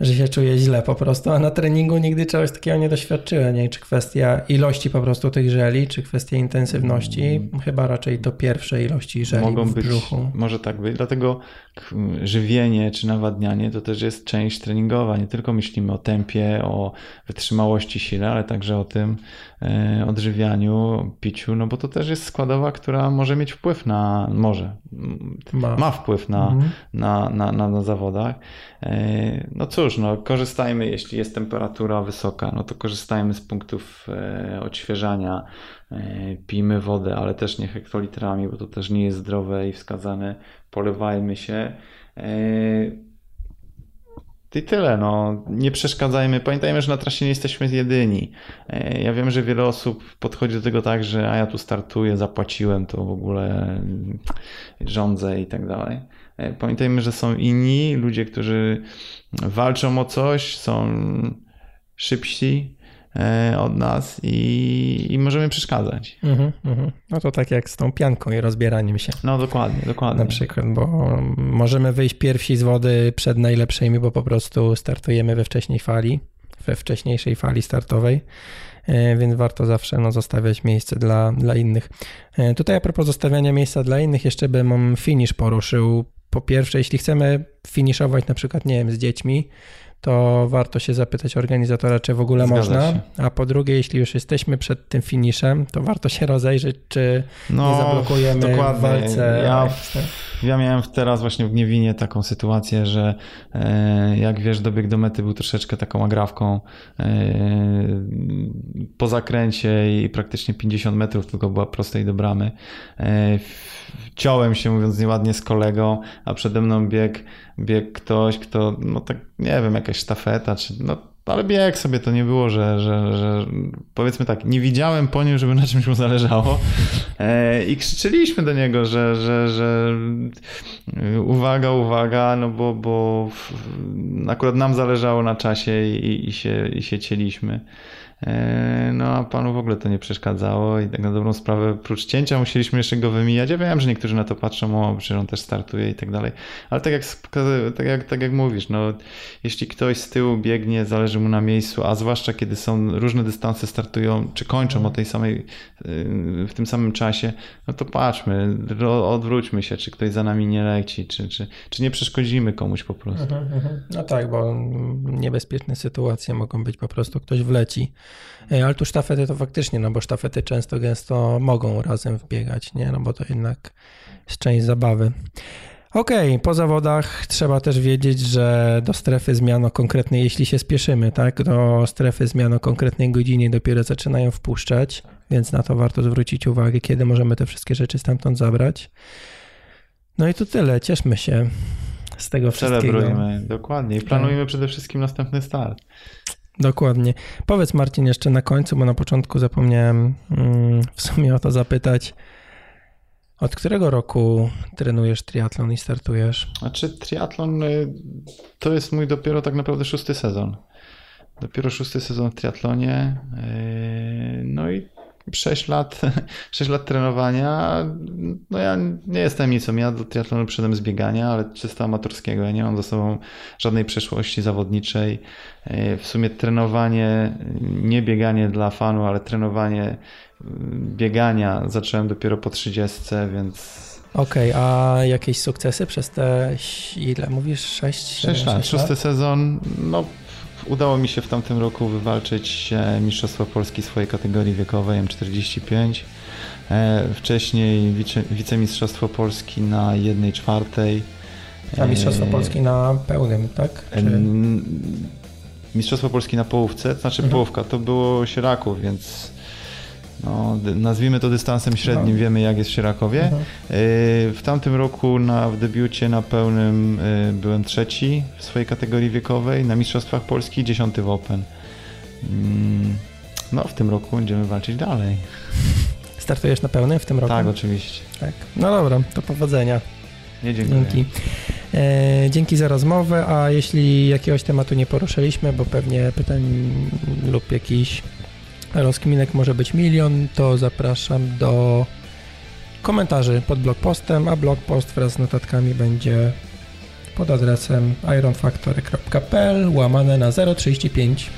że się czuję źle po prostu, a na treningu nigdy czegoś takiego nie doświadczyłem. Nie czy kwestia ilości po prostu tych żeli, czy kwestia intensywności. Chyba raczej to pierwsze ilości żeli Mm. Mogą w być, brzuchu. może tak być. Dlatego żywienie czy nawadnianie to też jest część treningowa. Nie tylko myślimy o tempie, o wytrzymałości sile, ale także o tym odżywianiu, piciu, no bo to też jest składowa, która może mieć wpływ na, może, Ma. ma wpływ na, Mhm. na, na, na, na zawodach. E, No cóż, no, korzystajmy, jeśli jest temperatura wysoka, no to korzystajmy z punktów e, odświeżania, e, pijmy wodę, ale też nie hektolitrami, bo to też nie jest zdrowe i wskazane. Polewajmy się. I tyle, no. Nie przeszkadzajmy. Pamiętajmy, że na trasie nie jesteśmy jedyni. E, Ja wiem, że wiele osób podchodzi do tego tak, że a ja tu startuję, zapłaciłem, to w ogóle rządzę i tak dalej. E, Pamiętajmy, że są inni ludzie, którzy walczą o coś, są szybsi od nas i, i możemy przeszkadzać. Mhm, mhm. No to tak jak z tą pianką i rozbieraniem się. No dokładnie, dokładnie. Na przykład, bo możemy wyjść pierwsi z wody przed najlepszymi, bo po prostu startujemy we wcześniej fali, we wcześniejszej fali startowej, e, więc warto zawsze no, zostawiać miejsce dla, dla innych. E, Tutaj a propos zostawiania miejsca dla innych, jeszcze bym finish poruszył. Po pierwsze, jeśli chcemy finiszować na przykład, nie wiem, z dziećmi, to warto się zapytać organizatora, czy w ogóle Zgadza można. się. A po drugie, jeśli już jesteśmy przed tym finiszem, to warto się rozejrzeć, czy No, nie zablokujemy dokładnie. w walce. Ja, ja miałem teraz właśnie w Gniewinie taką sytuację, że e, jak wiesz, dobieg do mety był troszeczkę taką agrawką e, po zakręcie i praktycznie 50 metrów tylko była prostej do bramy. E, ciąłem się, mówiąc nieładnie, z kolegą, a przede mną biegł bieg ktoś, kto, no tak, nie wiem, jakaś sztafeta, czy no ale bieg sobie to nie było, że, że, że powiedzmy tak, nie widziałem po nim, żeby na czymś mu zależało e, i krzyczeliśmy do niego, że, że, że uwaga, uwaga, no bo, bo akurat nam zależało na czasie i, i, się, i się cieliśmy. E, No a panu w ogóle to nie przeszkadzało i tak na dobrą sprawę, prócz cięcia musieliśmy jeszcze go wymijać. Ja wiem, że niektórzy na to patrzą, o, przecież on też startuje i tak dalej. Ale tak jak, tak jak, tak jak mówisz, no, jeśli ktoś z tyłu biegnie, zależy mu na miejscu, a zwłaszcza kiedy są różne dystanse startują, czy kończą o tej samej, y, w tym samym czasie, no to patrzmy, odwróćmy się, czy ktoś za nami nie leci, czy, czy, czy nie przeszkodzimy komuś po prostu. Mhm, mhm. No tak, bo niebezpieczne sytuacje mogą być, po prostu ktoś wleci. Ej, Ale tu sztafety to faktycznie, no bo sztafety często, gęsto mogą razem wbiegać, nie? No bo to jednak jest część zabawy. Okej, po zawodach trzeba też wiedzieć, że do strefy zmian o konkretnej, jeśli się spieszymy, tak, do strefy zmian o konkretnej godzinie dopiero zaczynają wpuszczać, więc na to warto zwrócić uwagę, kiedy możemy te wszystkie rzeczy stamtąd zabrać. No i to tyle, cieszmy się z tego wszystkiego. Celebrujmy, dokładnie. I planujmy przede wszystkim następny start. Dokładnie. Powiedz Marcin jeszcze na końcu, bo na początku zapomniałem mm, w sumie o to zapytać. Od którego roku trenujesz triatlon i startujesz? Znaczy, triatlon y, to jest mój dopiero tak naprawdę szósty sezon. Dopiero szósty sezon w triatlonie. Y, no i 6 lat, 6 lat trenowania. No ja nie jestem nicą. Ja do triatlonu przyszedłem z biegania, ale czysto amatorskiego. Ja nie mam za sobą żadnej przeszłości zawodniczej. Y, w sumie trenowanie, nie bieganie dla fanu, ale trenowanie biegania zacząłem dopiero po 30, więc Okej, okay, a jakieś sukcesy przez te, ile mówisz, 6, 6 lat? Szósty sezon, no udało mi się w tamtym roku wywalczyć e, Mistrzostwo Polski swojej kategorii wiekowej M45. E, wcześniej wice, wicemistrzostwo Polski na 1 czwartej. A Mistrzostwo Polski na pełnym, tak? Czy... Mistrzostwo Polski na połówce, to znaczy mhm. połówka, to było Sieraków, więc no, nazwijmy to dystansem średnim, no. wiemy jak jest w Sierakowie. Mhm. W tamtym roku na, w debiucie na pełnym y, byłem trzeci w swojej kategorii wiekowej, na Mistrzostwach Polski dziesiąty w Open. Mm, no, w tym roku będziemy walczyć dalej. Startujesz na pełnym w tym roku? Tak, oczywiście. Tak. No dobra, to powodzenia. Nie, dziękuję. Dzięki. E, dzięki za rozmowę, a jeśli jakiegoś tematu nie poruszyliśmy, bo pewnie pytań lub jakiś Rozkminek może być milion, to zapraszam do komentarzy pod blog postem, a blog post wraz z notatkami będzie pod adresem ironfactory.pl łamane na 035.